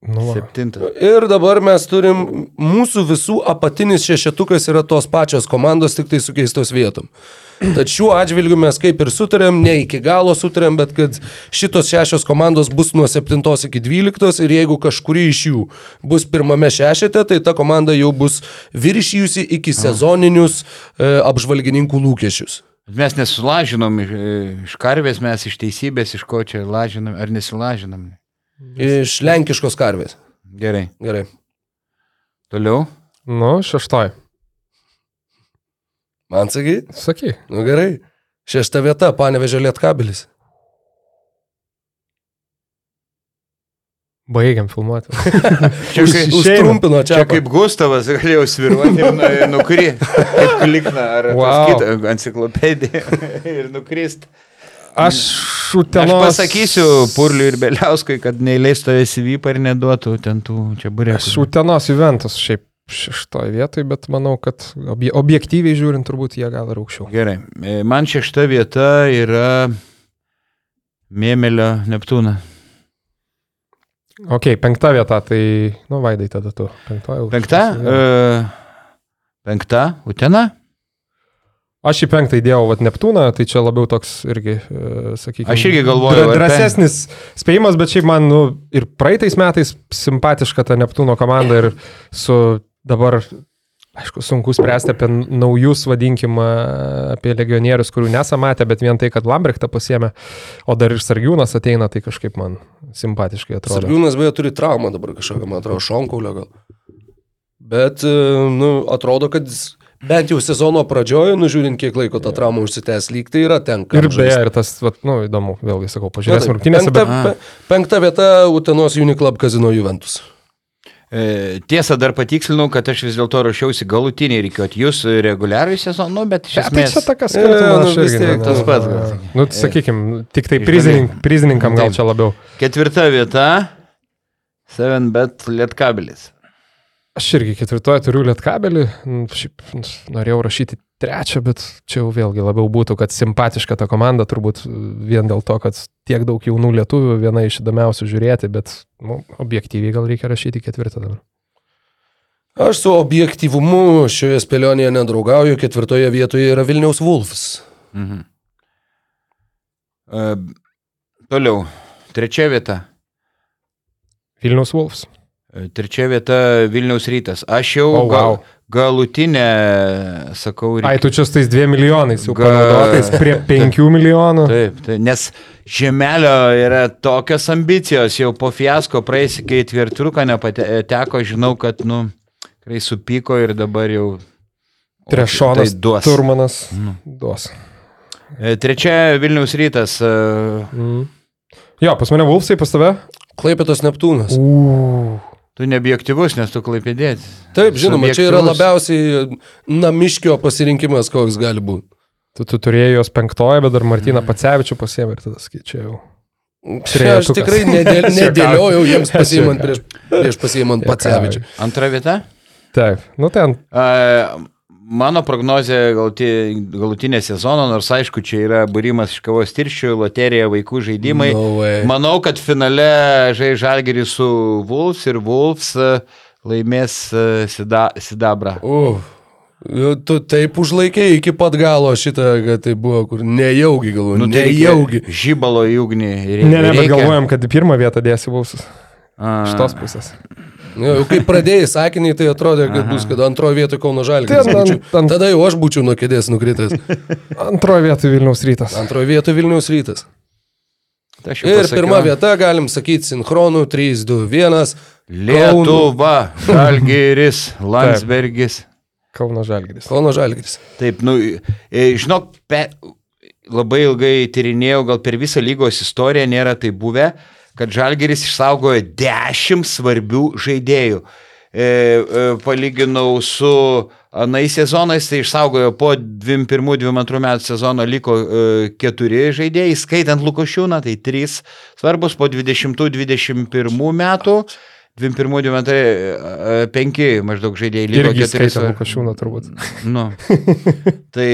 Nu, va. Septinta. Ir dabar mes turim, mūsų visų apatinis šešetukas yra tos pačios komandos, tik tai su keistos vietom. Tad šiuo atžvilgiu mes kaip ir sutarėm, ne iki galo sutarėm, bet kad šitos šešios komandos bus nuo 7 iki 12 ir jeigu kažkuri iš jų bus pirmame šešete, tai ta komanda jau bus viršijusi iki sezoninius e, apžvalgininkų lūkesčius. Mes nesulažinom iš, iš karvės, mes iš teisybės, iš ko čia lažinam, ar nesilažinam. Iš lenkiškos karvės. Gerai. Gerai. Toliau. nu šeštoj. Man sakai? Saky. Nu gerai. Šešta vieta, panevežė lietkabelis. Baigiam filmuoti. Čia, Už- kai, Išeina. Užtrumpino čia. čia kaip Gustavas galėjau sviruoti ir nu- nukri. Kaip klikna ar Wow. enciklopediją ir nukrist. Aš Aš šutenos. pasakysiu Purliui ir Beliauskui, kad neįleistų SVP ir neduotų ten tų čia burėkų. Aš šutenos Juventus šiaip šeštoje vietoje, bet manau, kad obje, objektyviai žiūrint, turbūt jie gal ir aukščiau. Gerai. E, Man šešta vieta yra Mėmelio Neptūna. Ok, penkta vieta, tai, nu, vaidai tada tu. Penktoji. jau. Penkta? E, penkta? Utena? Aš į penktą įdėjau vat, Neptūną, tai čia labiau toks irgi, e, sakykime. Aš irgi galvoju, ar Drąsesnis spėjimas, bet šiaip man nu, ir praeitais metais simpatiška ta Neptūno komanda ir su dabar, aišku, sunku spręsti apie naujus, vadinkim, e, apie legionierius, kurių nesame matę, bet vien tai, kad Lambrechtą pasiemė, o dar ir Sargiūnas ateina, tai kažkaip man simpatiškai atrodo. Sargiūnas beje turi traumą dabar kažkokią, man atrodo, šonkaulio gal. Bet, e, nu, atrodo, kad bent jau sezono pradžioje, nu, žiūrint, kiek laiko ta trauma užsitęs, lyg tai yra ten. kam Ir beje, ir tas, vat, nu, įdomu, vėlgi sakau, pažiūrėsim rungtynėse, penkta, bet... pe, penkta vieta Utenos Uniclub Casino Juventus. E, tiesa, dar patikslinau, kad aš vis dėlto ruošiausi galutinį reikiuot jūs reguliariai sezonu, bet iš tai esmės... čia tokas E, skirtumas, nu, aš vis tiek tas pats ne- gal. Nu, sakykime, tik tai Iš prizininkam, gal čia labiau. Ketvirta vieta. 7 bet lietkabelis. Aš irgi ketvirtoje turiu lietkabelį, n, šiaip n, norėjau rašyti trečią, bet čia jau vėlgi labiau būtų, kad simpatiška ta komanda, turbūt vien dėl to, kad tiek daug jaunų lietuvių, viena iš įdomiausių žiūrėti, bet nu, objektyviai gal reikia rašyti ketvirtą dabar. Aš su objektyvumu šioje spėlionėje nedraugauju, ketvirtoje vietoje yra Vilniaus Wolfs. Mhm. E, toliau. Trečia vieta. Vilnius Wolfs. E, Trečia vieta Vilniaus rytas. Aš jau O, gal, wow. Galutinę sakau Ai, tu čia su tais dviem milijonais jau panaudotais prie penkių milijonų. Taip, tai, nes Žemelio yra tokios ambicijos, jau po fiasko praeis iki tvirtruką nepateko, žinau, kad, nu, tikrai supyko ir dabar jau... Trešonas tai duos. Turmanas Nu. duos. E, Trečia Vilniaus rytas. e, Mm. Jo, pas mane Wolfsai, pas tave? Klaipėtos Neptūnas. Uuu. Tu neobjektivus, nes tu klaipėdėti. Taip, žinoma, čia yra labiausiai namiškio pasirinkimas, koks gali būti. Tu, tu turėjai jos penktoje, bet dar Martyną Pacevičių pasiemė ir tada skaičiau. Čia aš tikrai nedėl, nedėliojau jiems pasiimant prieš, prieš pasiimant Pacevičių. Antra vieta. Taip, nu ten. A, Mano prognozija galuti, galutinė sezono, nors aišku, čia yra būrimas iš kavos tirščių, loterija, vaikų žaidimai. No way. Manau, kad finale žai žalgerį su Wolves ir Wolves e, laimės e, sida, sidabrą. Uh, tu taip užlaikėjai iki pat galo šitą, kad tai buvo, kur nejaugi galvoju, nu, tai reikia nejaugi. Žybalo į ugnį. Ne, ne, bet galvojam, kad į pirmą vietą dėsi Wolfsus. Iš tos pusės. Nu, kai pradėjai sakinį, tai atrodė, kad bus, kad antroje vietoje Kauno Žalgiris. Tai ant- ant- Tada jau aš būčiau nuo kėdės nukritęs. Antroje vietoje Vilniaus rytas. Antroje vietoje Vilnius rytas. Jau Ir pasakiau. pirma vieta, galim sakyti, sinchronų 3, 2, 1. Lietuva, Žalgeris, Landsbergis. Kauno Žalgiris. Kauno Žalgiris. Taip, nu, e, žinok, pe, labai ilgai tyrinėjau, gal per visą lygos istoriją nėra tai buvę, kad Žalgeris išsaugojo 10 svarbių žaidėjų. E, e, palyginau su anais sezonais, tai išsaugojo po 21-22 metų sezono liko e, keturi žaidėjai, skaitant Lukošiūną, tai trys svarbus, po 20-21 metų 21-25 e, maždaug žaidėjai liko Irgi keturi. skaitė Lukašiūną turbūt. Nu. tai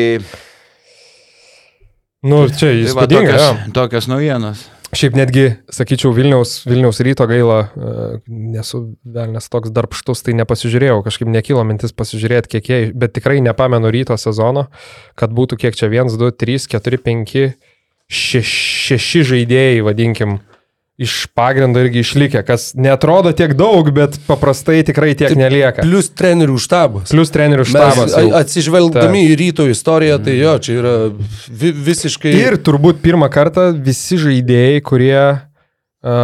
Nu, čia tai va, tokios, jo. tokios naujienos. Šiaip netgi, sakyčiau, Vilniaus, Vilniaus ryto gaila, e, nesu velnės toks darbštus, tai nepasižiūrėjau, kažkaip nekilo mintis pasižiūrėti, kiek jie, bet tikrai nepamenu ryto sezono, kad būtų kiek čia 1, 2, 3, 4, 5, 6 žaidėjai, vadinkim, iš pagrindo irgi išlikę, kas netrodo tiek daug, bet paprastai tikrai tiek Taip, nelieka. Plus trenerių štabas. Plus trenerių Mes štabas. jau. atsižvelgdami į ryto istoriją, tai jo, čia yra vi, visiškai... Ir turbūt pirmą kartą visi žaidėjai, kurie,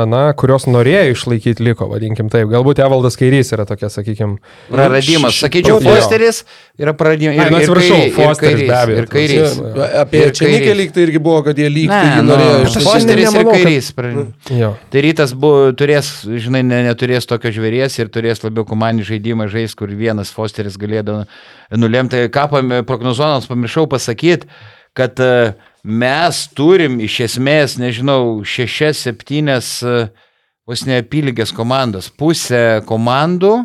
na, kurios norėjo išlaikyti, liko, vadinkim taip. Galbūt Evaldas Kairys yra tokia, sakykime. Praradimas. Š- Sakyčiau. Fosteris yra praradimas. Nu, atsiprašau, kairys, Fosteris kairys, be abejo. Ir kairys. Apie Ir kairys. lyg tai irgi buvo, kad jie lyg tai nu, norėjo aš iš tai- Fosteris ir kad- kairys. pra- Jo. Tai rytas buvo, turės, žinai, ne, neturės tokio žvėries ir turės labiau komandinį žaidimą žais, kur vienas Fosteris galėdavo nulemti. Ką prognozuodamas pamiršau pasakyti, kad e, mes turim iš esmės, nežinau, šešias, septynes e, vos ne apylygės komandos. Pusė komandų,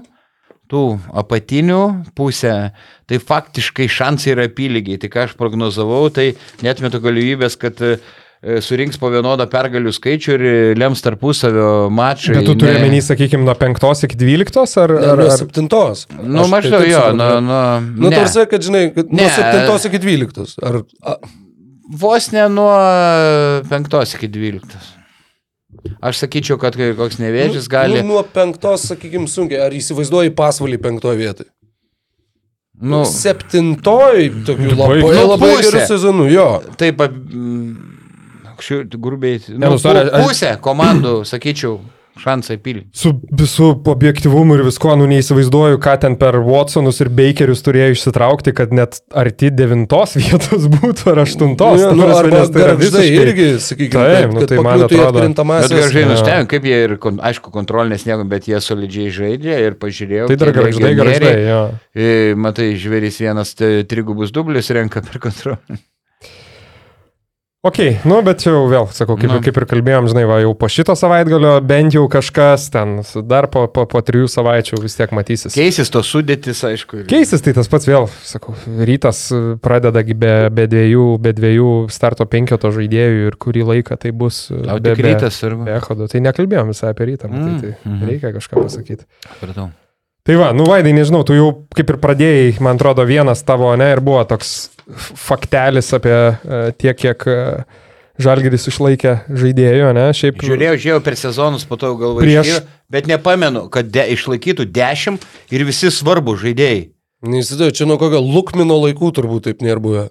tų apatinių pusė, tai faktiškai šansai yra apylygiai. Tai ką aš prognozavau, tai netmetu galimybės, kad e, surinks po vienodą pergalių skaičių ir lems tarpusavio mačą. Bet tu turi menį, sakykime, nuo 5 iki 12 ar... Ar, ar, nuo ar... septintos. Nu, Aš tai maždaug taip jo, nu, nu, Nu, ne. tarsi, kad žinai, kad nuo Ne. 7 iki 12. Ar, a, Vos ne nuo 5 iki 12. Aš sakyčiau, kad kai koks nevėžys gali. Nu, nuo 5, sakykime, sunkiai. Ar įsivaizduoji pasvalį 5 vietoj? Nu, Septintoj, tokių labai, Nu, labai pusė. gerų sezonų, jo. taip, grubiai. Nu, nu, pusė komandų, sakyčiau, šansai pili. Su visų objektivumu ir viskuo, nu neįsivaizduoju, ką ten per Watsonus ir Bakerius turėjo išsitraukti, kad net arti devintos vietos būtų ar aštuntos. Ta nu, arba nes tai yra visiškai- irgi, sakykime, Taip, kad, nu, tai man atrodo- Bet Jo. nustebino, kaip jie ir, aišku, kontrolinės nieko, bet jie solidžiai žaidė ir pažiūrėjau. Tai dar garždai, jo. E, Matai, žvėris vienas trigubus dublius renka per kontrolę. Ok, nu bet jau vėl, sakau, kaip, Nu. kaip ir kalbėjom, žinai, va, jau po šito savaitgalio bent jau kažkas ten, dar po, po, po trijų savaičių vis tiek matysis. Keisis tos sudėtis, aišku. ir- Keisis tai tas pats vėl, sakau, rytas pradeda be, be, dviejų, be dviejų starto penkioto žaidėjų ir kurį laiką tai bus. be- tik be- rytas ir... Be echodo, tai nekalbėjom visai apie rytą, matai, Mm, tai mhm. reikia kažką pasakyti. Supratau. Tai va, nu Vaidai, nežinau, tu jau kaip ir pradėjai, man atrodo, vienas tavo, ne, ir buvo toks faktelis apie uh, tiek, kiek uh, Žalgiris išlaikė žaidėjų, ne, šiaip. Žiūrėjau, žiūrėjau per sezonus, po to galvoju, Prieš- Prieš... bet nepamenu, kad de, išlaikytų 10 ir visi svarbų žaidėjai. Neįsivaizduoju, čia nuo kokio Lukmino laikų turbūt taip nėra buvę.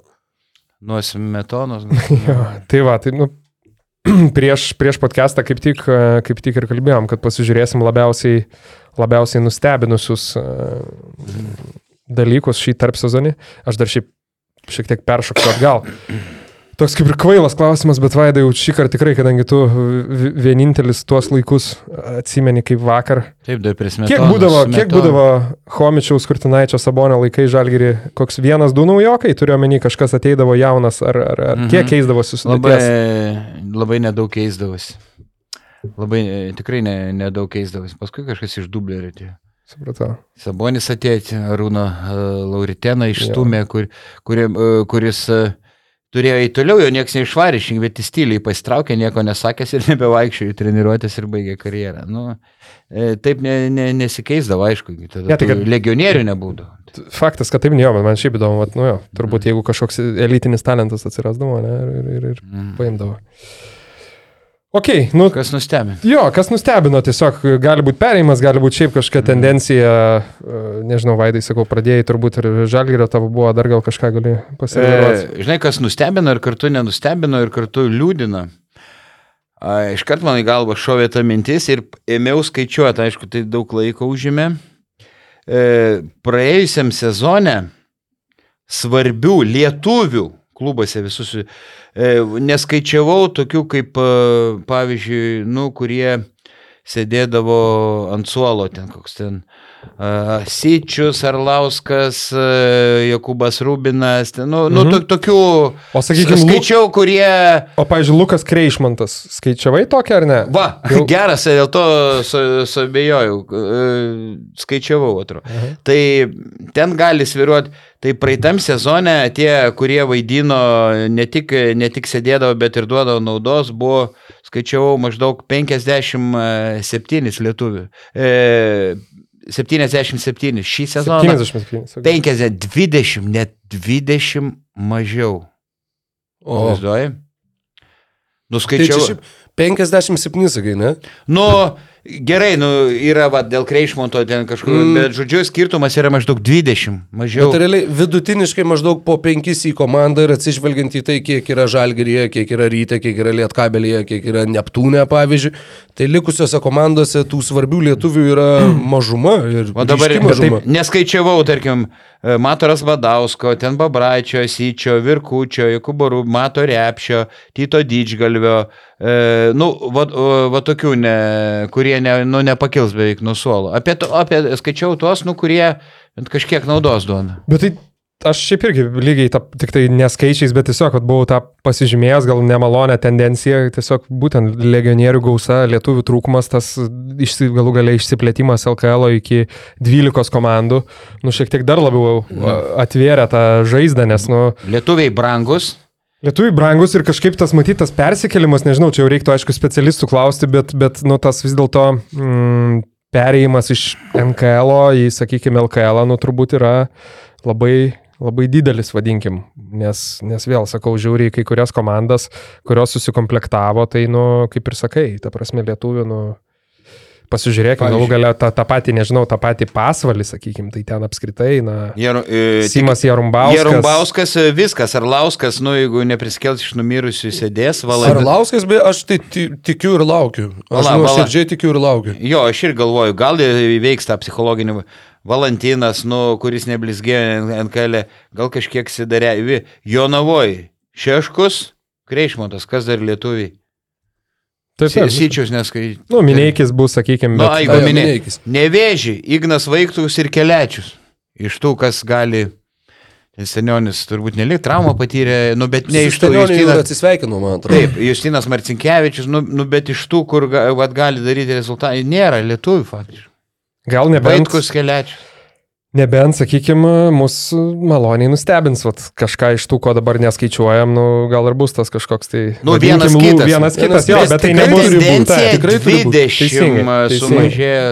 Nuo smetonos. Jo, tai va, tai nu, prieš, prieš podcastą kaip tik, e, kaip tik ir kalbėjom, kad pasižiūrėsim labiausiai, labiausiai nustebinusius e, dalykus šį tarp sezonį. Aš dar šiaip šiek tiek peršoksiu atgal. Toks kaip ir kvailas klausimas, bet Vaidai, jau šį kartą tikrai, kadangi tu vi- vienintelis tuos laikus atsimeni kaip vakar. Taip, dar prie smetonos. Kiek būdavo, kiek Smetona. būdavo Homičiaus, Kurtinaičio, Sabonio laikai žalgiri, koks vienas, du naujokai, turiu omeny, kažkas ateidavo jaunas, ar, ar, ar Mhm. kiek keisdavosi su Labai, labai nedaug keisdavosi. Labai e, tikrai ne, nedaug keisdavosi. Paskui kažkas iš dublerio atėjo. Supratau. Sabonis atėjo, Arūno uh, Lauriteną išstumė, kur, kuri, uh, kuris uh, turėjo į toliau, jo niekas neišvarė, bet jis tyliai pasitraukė, nieko nesakęs ir nebevaikščiojo treniruotės ir baigė karjerą. Nu, e, taip ne, ne, nesikeisdavo, aišku, tada Ne, tai kad- legionierių nebūdavo. Faktas, kad taip ne jo, bet man šiaip įdomu, vat, nu jo, turbūt jeigu kažkoks elitinis talentas atsirasdavo, ne, ir, ir, ir, Mm. paimdavo. Ok, nu, Kas nustebė? jo, kas nustebino, tiesiog gali būti perėjimas, gali būti šiaip kažkokia tendencija, e, nežinau, Vaidai, sakau, pradėjai turbūt ir žalgerio tavo buvo, dar gal kažką gali pasidaryti. E, žinai, kas nustebino ir kartu nenustebino ir kartu liūdina. A, iškart man į galvą šovė ta mintis ir ėmiau skaičiuoti, aišku, tai daug laiko užėmė. E, praėjusiam sezone svarbių lietuvių klubuose visus, neskaičiavau tokių kaip, e, pavyzdžiui, nu, kurie sėdėdavo ant suolo ten, koks ten Sičius, Arlauskas, Jokubas Rubinas, ten, nu, nu to, tokių O sakykime, skaičiau, kurie... O, pavyzdžiui, Lukas Kreišmantas, skaičiavai tokį ar ne? Va, Jau- geras, dėl to su- suabejojau, e, skaičiavau, atrodo. Tai ten gali sviruoti, tai praeitam sezone tie, kurie vaidino, ne tik, ne tik sėdėdavo, bet ir duodavo naudos, buvo, skaičiavau, maždaug 57 lietuvių. E, 77 šį sezoną. 77. 50, 20, net 20 mažiau. O, Vaizduoji? tai čia Nuskaičiau. šiaip 57, sakai, ne? Nu, gerai, nu, yra va, dėl Kreišmonto ten kažkur, Mm. bet žodžiu, skirtumas yra maždaug 20, mažiau. Bet realiai vidutiniškai maždaug po penkis į komandą ir atsižvelgiant į tai, kiek yra žalgeryje, kiek yra ryte, kiek yra lietkabelėje, kiek yra Neptūne, pavyzdžiui, tai likusiose komandose tų svarbių lietuvių yra mažuma. Ir O dabar mažuma. taip, neskaičiavau, tarkim, e, Matoras Vadausko, ten Babraičio, Syčio, Virkučio, Jokuboro, Mato Repšio, Tito Didžgalvio, e, nu, va, va tokių, ne, kurie ne, nu, nepakils beveik nuo suolo. Apie, to, apie skaičiau tuos, nu, kurie kažkiek naudos duoda. Bet tai aš šiaip irgi lygiai, ta, tik tai neskaičiais, bet tiesiog, buvau tą pasižymėjęs, gal nemalonę tendenciją, tiesiog būtent legionierių gausa, lietuvių trūkumas, tas išsi, galų galiai išsiplėtimas LKL iki 12 komandų, nu šiek tiek dar labiau atvėrė tą žaizdą, nes, nu, Lietuviai brangus, Lietuviai brangus ir kažkaip tas matytas persikėlimas, nežinau, čia jau reiktų aišku specialistų klausti, bet, bet nu, tas vis dėlto mm, perėjimas iš NKL į, sakykime, LKL, nu turbūt yra labai, labai didelis, vadinkim, nes, nes vėl sakau, žiūri į kai kurias komandas, kurios susikomplektavo, tai, nu, kaip ir sakai, ta prasme, lietuvių, nu, pasižiūrėkime, galų galę tą, tą patį, nežinau, tą patį pasvalį, sakykime, tai ten apskritai, na, Jeru, e, Simas Jarumbauskas. Jerumbauskas, e, viskas, Arlauskas, nu, jeigu neprisikels iš numirusių, sėdės valandą. Arlauskas, beje, aš tai ti- tikiu ir laukiu. Aš nuoširdžiai tikiu ir laukiu. Jo, aš ir galvoju, gal įveiks tą psichologinį Valantinas, nu, kuris neblizgėjo NKL, gal kažkiek sidarė. Jonavoj, Šeškus, Kreišmontas, kas dar lietuviai. Taip, taip. Syčius neskai. Nu, minėjkis bus, sakykime, Nu, bet... Ai, jeigu jo, minė. Mineikis. Nevėžį, Ignas Vaiktus ir Kelečius. Iš tų, kas gali. Senionis turbūt nelik traumą patyrė, nu, bet ne iš tų. Justinas- atsisveikino, man atrodo. Taip, Justinas Marcinkievičius, nu, nu, bet iš tų, kur ga, vat, gali daryti rezultatą, nėra lietuvių faktiškai. Gal nebent, Vaitkus Kelečius. Nebent sakykime, mus maloniai nustebins, vat, kažką iš tų, ko dabar neskaičiuojam, nu, gal ir bus tas kažkoks tai... Nu, vienas lū- kitas. Vienas kitas, jo, Vienas- bet tai nebus tendencija tikrai turi būt. 20 Teisingai, teisingai. sumažėjo.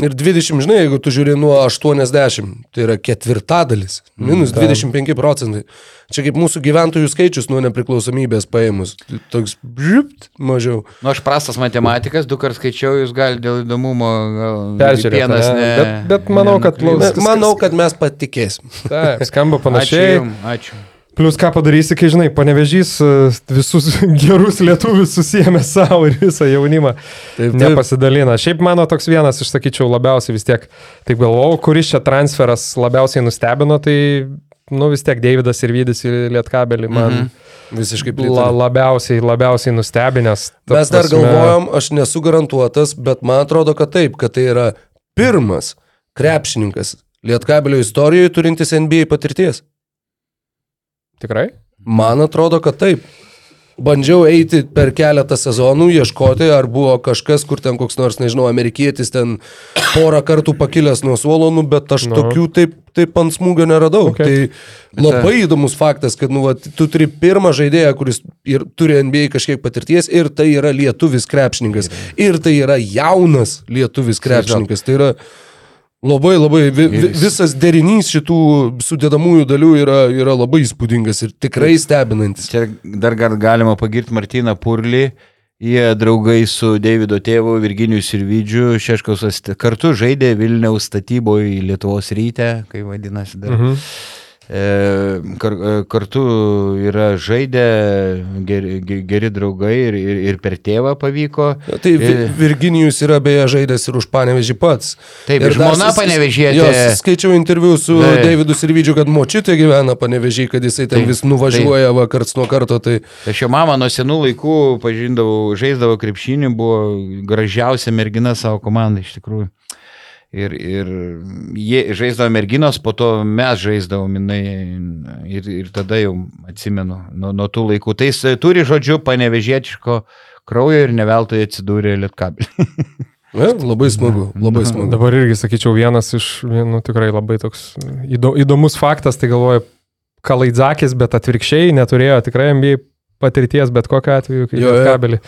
Ir 20, žinai, jeigu tu žiūri nuo 80, tai yra ketvirtadalis, minus 25 procentai. Čia kaip mūsų gyventojų skaičius nuo nepriklausomybės paėmus. Tai Toks bžipt mažiau. Nu, aš prastas matematikas, du kart skaičiau, jūs gal dėl įdomumo. gal Peržiūrėti, vienas ne? ne. Bet- bet manau, kad Na, manau, kad mes patikėsim. Taip, skamba Ačiū. panašiai. jum, Ačiū. Plus ką padarysi, kai žinai, panevežys e, visus gerus lietuvius susijęme savo ir visą jaunimą. Taip, taip. Nepasidalina. Šiaip mano toks vienas, aš sakyčiau, labiausiai vis tiek, taip galvojau, kuris čia transferas labiausiai nustebino, tai, nu vis tiek Davidas ir Vydis į Lietkabelį man Mhm. Visiškai la, pritariu. labiausiai, labiausiai nustebinęs. Mes dar prasme- galvojom, aš nesu garantuotas, bet man atrodo, kad taip, kad tai yra pirmas krepšininkas Lietkabelio istorijoje turintis NBA patirties. Tikrai? Man atrodo, kad taip. Bandžiau eiti per keletą sezonų, ieškoti, ar buvo kažkas, kur ten koks nors, nežinau, amerikietis ten porą kartų pakilęs nuo suolo, nu, bet aš Nu. no. tokių taip, taip ant smūgio neradau. Okay. Okay. Tai labai įdomus faktas, kad nu, va, tu turi pirmą žaidėją, kuris ir turi NBA kažkiek patirties ir tai yra lietuvis krepšininkas. Ir tai yra jaunas lietuvis krepšininkas. Tai yra labai, labai, vi, vi, visas derinys šitų sudėdamųjų dalių yra, yra labai įspūdingas ir tikrai stebinantis. Čia dar gal galima pagirti Martyną Purlį. Jie draugai su Davido tėvu Virginijus ir Vydžiu Šeškausas kartu žaidė Vilniaus statyboje Lietuvos ryte, kai vadinasi dar. Mhm. E, kar, e, kartu yra žaidę geri, ge- geri draugai ir, ir, ir per tėvą pavyko. Tai Vi- Ir- Virginijus yra beje žaidęs ir už panevežį pats. Taip, Ir žmona s- skaičiau interviu su Taip. Davidu Sirvidžiu, kad močiutė gyvena panevežį, kad jisai ten Taip, vis nuvažiuoja vakarts nuo karto. Tai Aš jo mamą nuo senų laikų pažindavau, žaisdavo krepšinį, buvo gražiausia mergina savo komandai iš tikrųjų. Ir, ir jie žaisdavo merginos, po to mes žaisdavom jinai ir, ir tada jau atsimenu nuo, nuo tų laikų. Tai jis turi žodžiu panevežėtiško kraujo ir neveltui atsidūrė lietkabelį. Ne, labai smagu, labai smagu. Dabar irgi, sakyčiau, vienas iš, nu, tikrai labai toks įdo, įdomus faktas, tai galvoju, Kalaidzakis, bet atvirkščiai neturėjo tikrai MBA patirties, bet kokiu atveju, kai Jo, jo.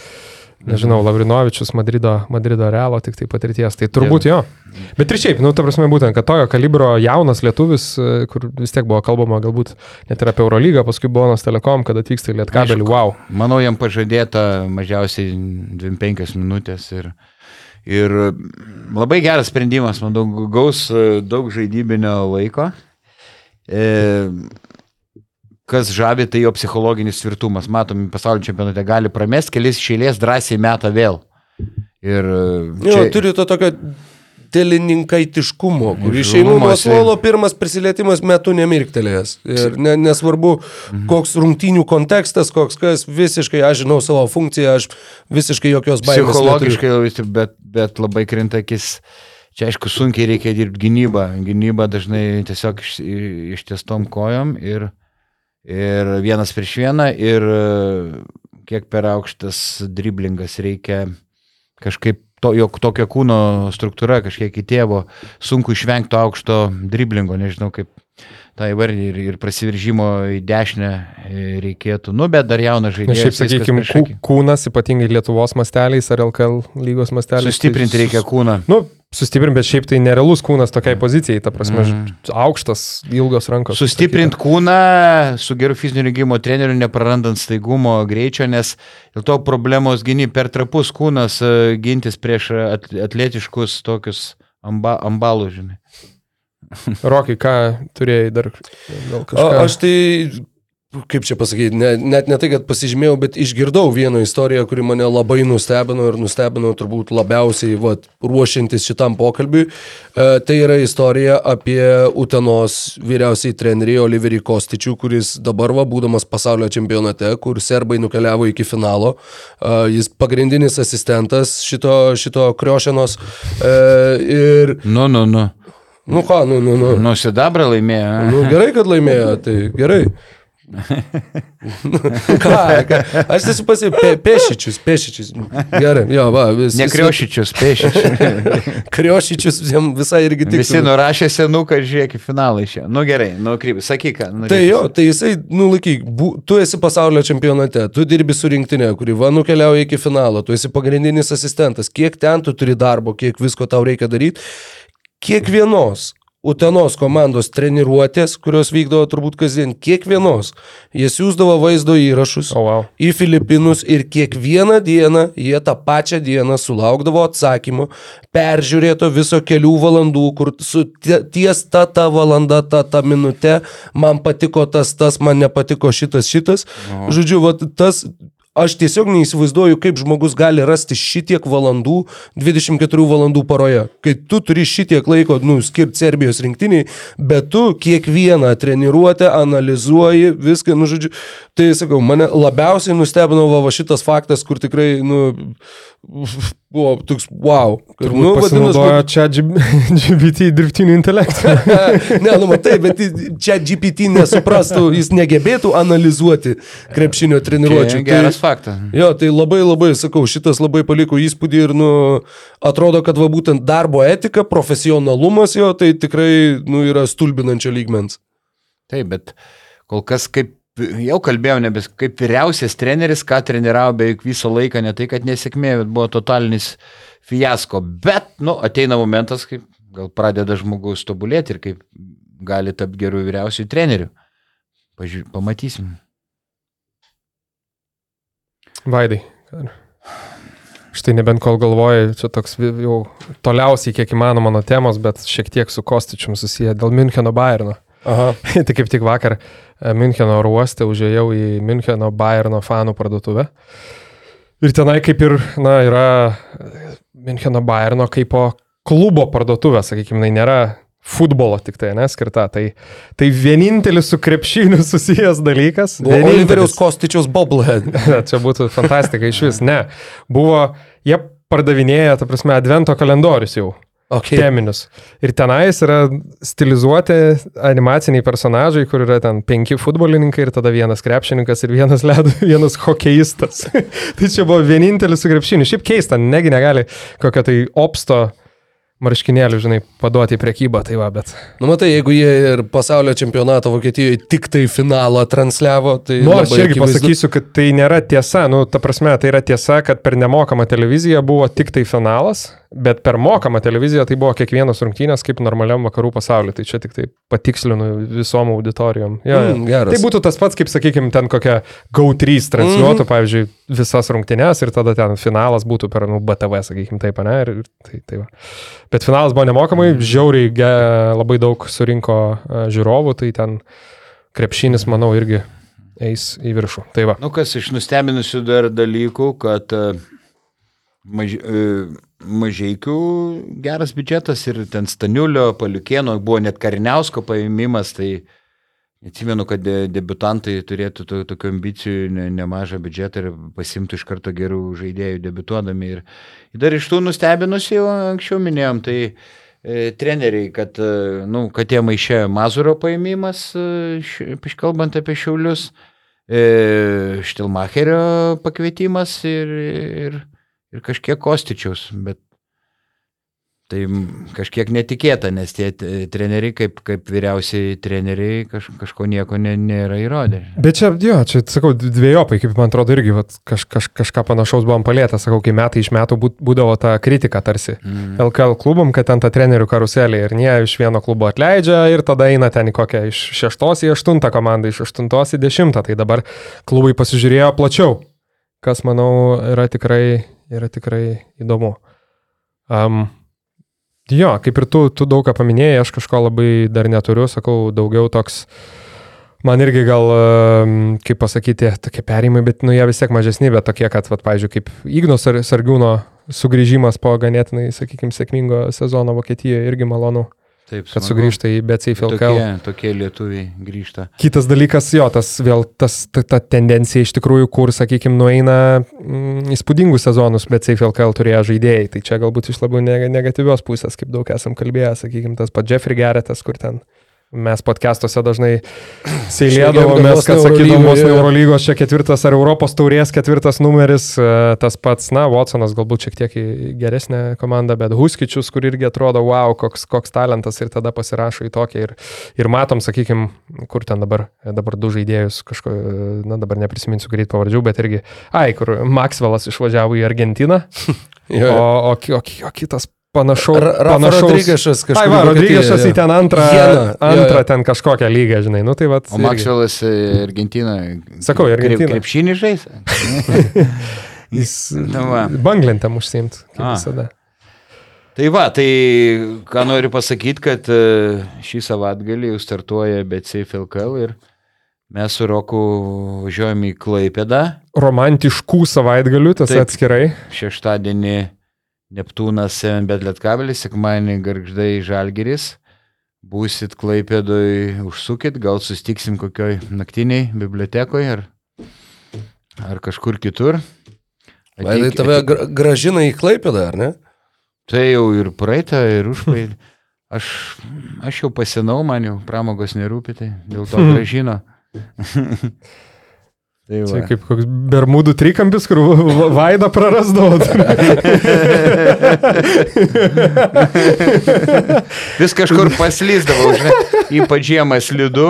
Nežinau, Lavrinovičius Madrido, Madrido Realo tik tai patirties, tai turbūt jo. Bet ir šiaip, nu, ta prasme, būtent, kad tokio kalibro jaunas lietuvis, e, kur vis tiek buvo kalbama galbūt net ir apie Eurolygą, paskui Bonas Telekom, kad atvyksta į Lietkabelį, wow. Manau, jam pažadėta mažiausiai 25 minutės ir, ir labai geras sprendimas, manau, gaus e, daug žaidybinio laiko. E, kas žavi, tai jo psichologinis tvirtumas. Matom, pasaulio čempionate gali pramest, kelis šėlės drąsiai meta vėl. Ir e, Jo, turi to tokio dėlininkaitiškumo, kur iš Įžūlumo šeimų jisai- suolo pirmas prisilietimas metu nemirktelėjęs. Ir ne, nesvarbu, koks rungtynių kontekstas, koks kas, visiškai aš žinau savo funkciją, aš visiškai jokios baimės. psichologiškai, stip- bet, bet labai krintakis. Čia aišku, sunkiai reikia dirbti gynybą. Gynyba dažnai tiesiog iš, ištiestom kojom ir, ir vienas prieš vieną ir e, kiek per aukštas driblingas reikia kažkaip to, jog tokia kūno struktūra kažkiek į tėvo, sunku išvengti to aukšto driblingo, nežinau kaip tą įvardį ir, ir prasidiržimo į dešinę e, reikėtų. Nu, bet dar jaunas Na, žaidėjas. šiaip, sakykime, akį. kūnas, ypatingai Lietuvos masteliais ar LKL lygos masteliais. Sustiprinti tai reikia kūną. Nu, sustiprinti, bet šiaip tai nerealus kūnas tokiai pozicijai, ta prasme, mm. aukštas, ilgos rankos. Sustiprinti kūną su geru fizinio lygimo treneriu, neprarandant staigumo greičio, nes dėl to problemos gyny per trapus kūnas e, gintis prieš at, atletiškus tokius amba, ambalų, žinai. Rokai, ką turėjai dar? Gal A, kažką? aš tai, kaip čia pasakyti, ne, net ne tai, kad pasižymėjau, bet išgirdau vieną istoriją, kuri mane labai nustebino ir nustebino turbūt labiausiai vat, ruošiantis šitam pokalbiui. E, tai yra istorija apie Utenos vyriausiai trenerį Oliverį Kostičių, kuris dabar, va, būdamas pasaulio čempionate, kur serbai nukeliavo iki finalo, e, jis pagrindinis asistentas šito, šito kriošenos. E, ir, Nu, nu, nu. nu ką, nu, nu, nu. Nu, sidabrą laimėjo. Nu, gerai, kad laimėjo, tai gerai. Ką, ką, aš esu pasi... Pe, pešičius, pešičius. Gerai, jo, va. Vis, Nekriošyčius, pėšičius. Kriošičius jam visai irgi tik. Visi nurašė senuką, žiūrėk iš čia. Nu gerai, nu kryp, sakyk, ką. Tai jo, tai jisai, nu laikyk, bu, tu esi pasaulio čempionate, tu dirbi su rinktinė, kuri va nukeliauja iki finalo, tu esi pagrindinis asistentas, kiek ten tu turi darbo, kiek visko tau reikia daryti, kiekvienos Utenos komandos treniruotės, kurios vykdavo turbūt kasdien, kiekvienos, jie siūsdavo vaizdo įrašus O, wow. į Filipinus ir kiekvieną dieną jie tą pačią dieną sulaukdavo atsakymo, peržiūrėto viso kelių valandų, kur su tie- ties ta ta valanda, ta ta minutė, man patiko tas, tas, man nepatiko šitas, šitas. Žodžiu, va, tas Aš tiesiog neįsivaizduoju, kaip žmogus gali rasti šitiek valandų 24 valandų paroje. Kai tu turi šitiek laiko, nu, skirti Serbijos rinktiniai, bet tu kiekvieną treniruotę analizuoji, viską, nu, žodžiu. Tai, sakau, mane labiausiai nustebino va, va šitas faktas, kur tikrai, nu, buvo toks, wow. Kad, Nu, pasinaudojo čia GBT dirbtinių intelektų. ne, nu matai, bet čia GPT nesuprastų, jis negebėtų analizuoti krepšinio treniruočių. Čia geras faktas. Jo, tai labai labai, sakau, šitas labai paliko įspūdį ir, nu, atrodo, kad va būtent darbo etika, profesionalumas jo, tai tikrai, nu, yra stulbinančio lygmens. Taip, bet kol kas kaip, jau kalbėjau, nebes kaip vyriausias treneris, ką treniravo beveik visą laiką, ne tai, kad nesėkmė, bet buvo totalinis fiasko. Bet, nu, ateina momentas, kaip gal pradeda žmogus tobulėti ir kaip gali tapti gerų vyriausių trenerių. Pažiūrėk, pamatysim. Vaidai. Štai nebent kol galvoju, čia toks jau toliausiai kiek įmanoma nuo temos, bet šiek tiek su Kostičium susiję dėl Müncheno Bayerno. Aha. tai kaip tik vakar Müncheno oro uoste užėjau į Müncheno Bayerno fanų parduotuvę. Ir tenai kaip ir, na, yra e, Müncheno Bayerno kaip po klubo parduotuvė, sakykime, jinai nėra futbolo tik tai, neskirta. Tai, tai vienintelis su krepšiniu susijęs dalykas. Vienintelis. Kostičiaus bobblehead. Čia būtų fantastika iš vis. Ne. Buvo, jie pardavinėja, ta prasme, advento kalendorius jau. Okay. teminius. Ir tenais yra stilizuoti animaciniai personažai, kur yra ten penki futbolininkai ir tada vienas krepšininkas ir vienas ledo, vienas hokeistas. tai čia buvo vienintelis su krepšiniu. Šiaip keista, negi negali kokio tai opsto marškinėlių, žinai, paduoti į prekybą, tai va, bet. Nu, matai, jeigu jie ir pasaulio čempionato Vokietijoje tik tai finalą transliavo, tai... Nu, aš irgi akivaizdu- pasakysiu, kad tai nėra tiesa. Nu, ta prasme, tai yra tiesa, kad per nemokamą televiziją buvo tik tai finalas, bet per mokamą televiziją tai buvo kiekvienos rungtynės kaip normaliam vakarų pasauliu. Tai čia tik tai patikslinu visom auditorijom. Jo. Mm, geras. Tai būtų tas pats, kaip, sakykime, ten kokia GO3 transliuotų, mm -hmm. pavyzdžiui, visas rungtynės ir tada ten finalas būtų per nu, BTV, sakykime, taip, ne? Ir, tai, tai va. Bet finalas buvo nemokamai, žiauriai ge, labai daug surinko a, žiūrovų, tai ten krepšinis, manau, irgi eis į viršų. Tai va. Nu, kas iš nustebinusių dar dalykų, kad e, maž, e, mažiekių geras biudžetas ir ten Staniulio, Paliukėno, buvo net Kariniausko paėmimas, tai atsimenu, kad de, debutantai turėtų to, tokių ambicijų, ne, nemažą biudžetą ir pasimtų iš karto gerų žaidėjų debutuodami. Ir, ir dar iš tų nustebinusių, jau anksčiau minėjom, tai e, treneriai, kad, e, nu, kad jie maišė Mazuro paėmimas, e, kalbant apie šiaulius, e, Štilmacherio pakvietimas ir, ir, ir kažkiek Kostičiaus, bet tai kažkiek netikėta, nes tie treneriai, kaip, kaip vyriausiai treneriai, kaž, kažko nieko ne, nėra įrodę. Bet čia, jo, čia, sakau, dviejopai, kaip man atrodo, irgi vat, kaž, kaž, kažką panašaus buvom palėtę, sakau, kai metai iš metų būdavo ta kritika tarsi. Mm. LKL klubom, kad ten ta trenerių karuselė ir nie iš vieno klubo atleidžia ir tada eina ten į kokią iš šeštos į aštuntą komandą, iš aštuntos į dešimtą. Tai dabar klubai pasižiūrėjo plačiau, kas, manau, yra tikrai, yra tikrai įdomu. Um, jo, kaip ir tu, tu daug ką paminėjai, aš kažko labai dar neturiu, sakau, daugiau toks, man irgi gal, kaip pasakyti, tokie perimai, bet nu jie vis tiek mažesni, bet tokie, kad, vat, pavyzdžiui, kaip Igno Sar- Sargiūno sugrįžimas po ganėtinai, sakykime, sėkmingo sezono Vokietijoje irgi malonu, Taip, kad sugrįžta į BCF LKL. Tokie, tokie lietuviai grįžta. Kitas dalykas, jo, tas vėl tas, ta, ta tendencija iš tikrųjų, kur, sakykime, nueina mm, įspūdingus sezonus, LKL turėjo žaidėjai. Tai čia galbūt iš labiau neg- negatyvios pusės, kaip daug esam kalbėję, sakykime, tas pats Jeffrey Geretas, kur ten mes podcastuose dažnai seilėdavomės, vos kad Eurolygoj, jo. Eurolygos čia ketvirtas ar Europos taurės ketvirtas numeris, e, tas pats, na, Watsonas galbūt šiek tiek į geresnę komandą, bet Huskičius, kur irgi atrodo, wow, koks, koks talentas ir tada pasirašo į tokią ir, ir matom, sakykime, kur ten dabar, dabar du žaidėjus, kažko, na dabar neprisiminsiu greit pavardžių, bet irgi, ai, kur Maxwellas išvažiavo į Argentiną, o, o, o, o kitas panašaus. Panašaus- Rodrygešas kažkur. Ai, va, Rodrygešas jo. į ten antrą, Jeną, jo, antrą jo. ten kažkokią lygą, žinai, nu tai va. O Makselas Argentina. Sakau, į Argentiną. Krepšinį žais? Jis Nu va. banglentėm užsiimt, kaip A. visada. Tai va, tai ką noriu pasakyti, kad e, šį savaitgalį jau startuoja BCF LKL ir mes su Roku važiuojame į Klaipėdą. Romantiškų savaitgalių, tas Taip. atskirai. Šeštadienį Neptūnas Bet Lietkabelis, sekmadienį Gargždai Žalgiris. Būsit Klaipėdoj, užsukit, gal sustiksim kokioj naktiniai bibliotekoje ar, ar kažkur kitur. Vaidai tave gra- gražina į Klaipėdą, ar ne? Tai jau ir praeitą, ir užpraeitą. Aš, aš jau pasenau, man jau pramogos nerūpi, tai dėl to gražino. tai Čia va. kaip koks bermudų trikampis, kur va- va- vaidą prarasdavo. Vis kažkur paslyzdavau, žinai, ypač žiemą slidu.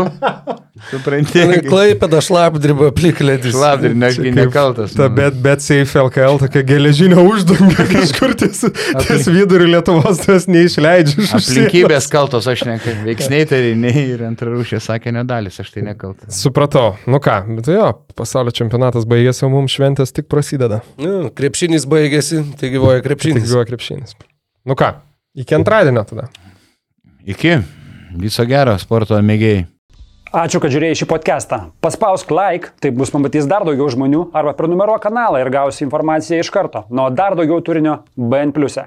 Supranti? Klaipėda šlapdriba plikledis. Šlapdri, aš Čia nekaltas. Ta nu. bet, bet Safe LKL tokia geležinio uždanga kažkur ties, ties viduriu Lietuvos tas neišleidžia iš už Aplinkybės kaltos, aš nekaltas. Veiksniai tariniai ir antrarūšė sakė nedalis, aš tai nekaltas. Supratau. Nu ką, bet jo, pasaulio čempionatas baigėsi, o mums šventės tik prasideda. Nu, krepšinis baigėsi, tai gyvoja Tik krepšinis. gyvo krepšinis. Nu ką, iki antradienio tada. Iki. Viso gero, sporto mėgėjai. Ačiū, kad žiūrėjai šį podcastą. Paspausk like, tai bus pamatys dar daugiau žmonių, arba prenumeruok kanalą ir gausi informaciją iš karto. Nuo dar daugiau turinio BN ⁇. e.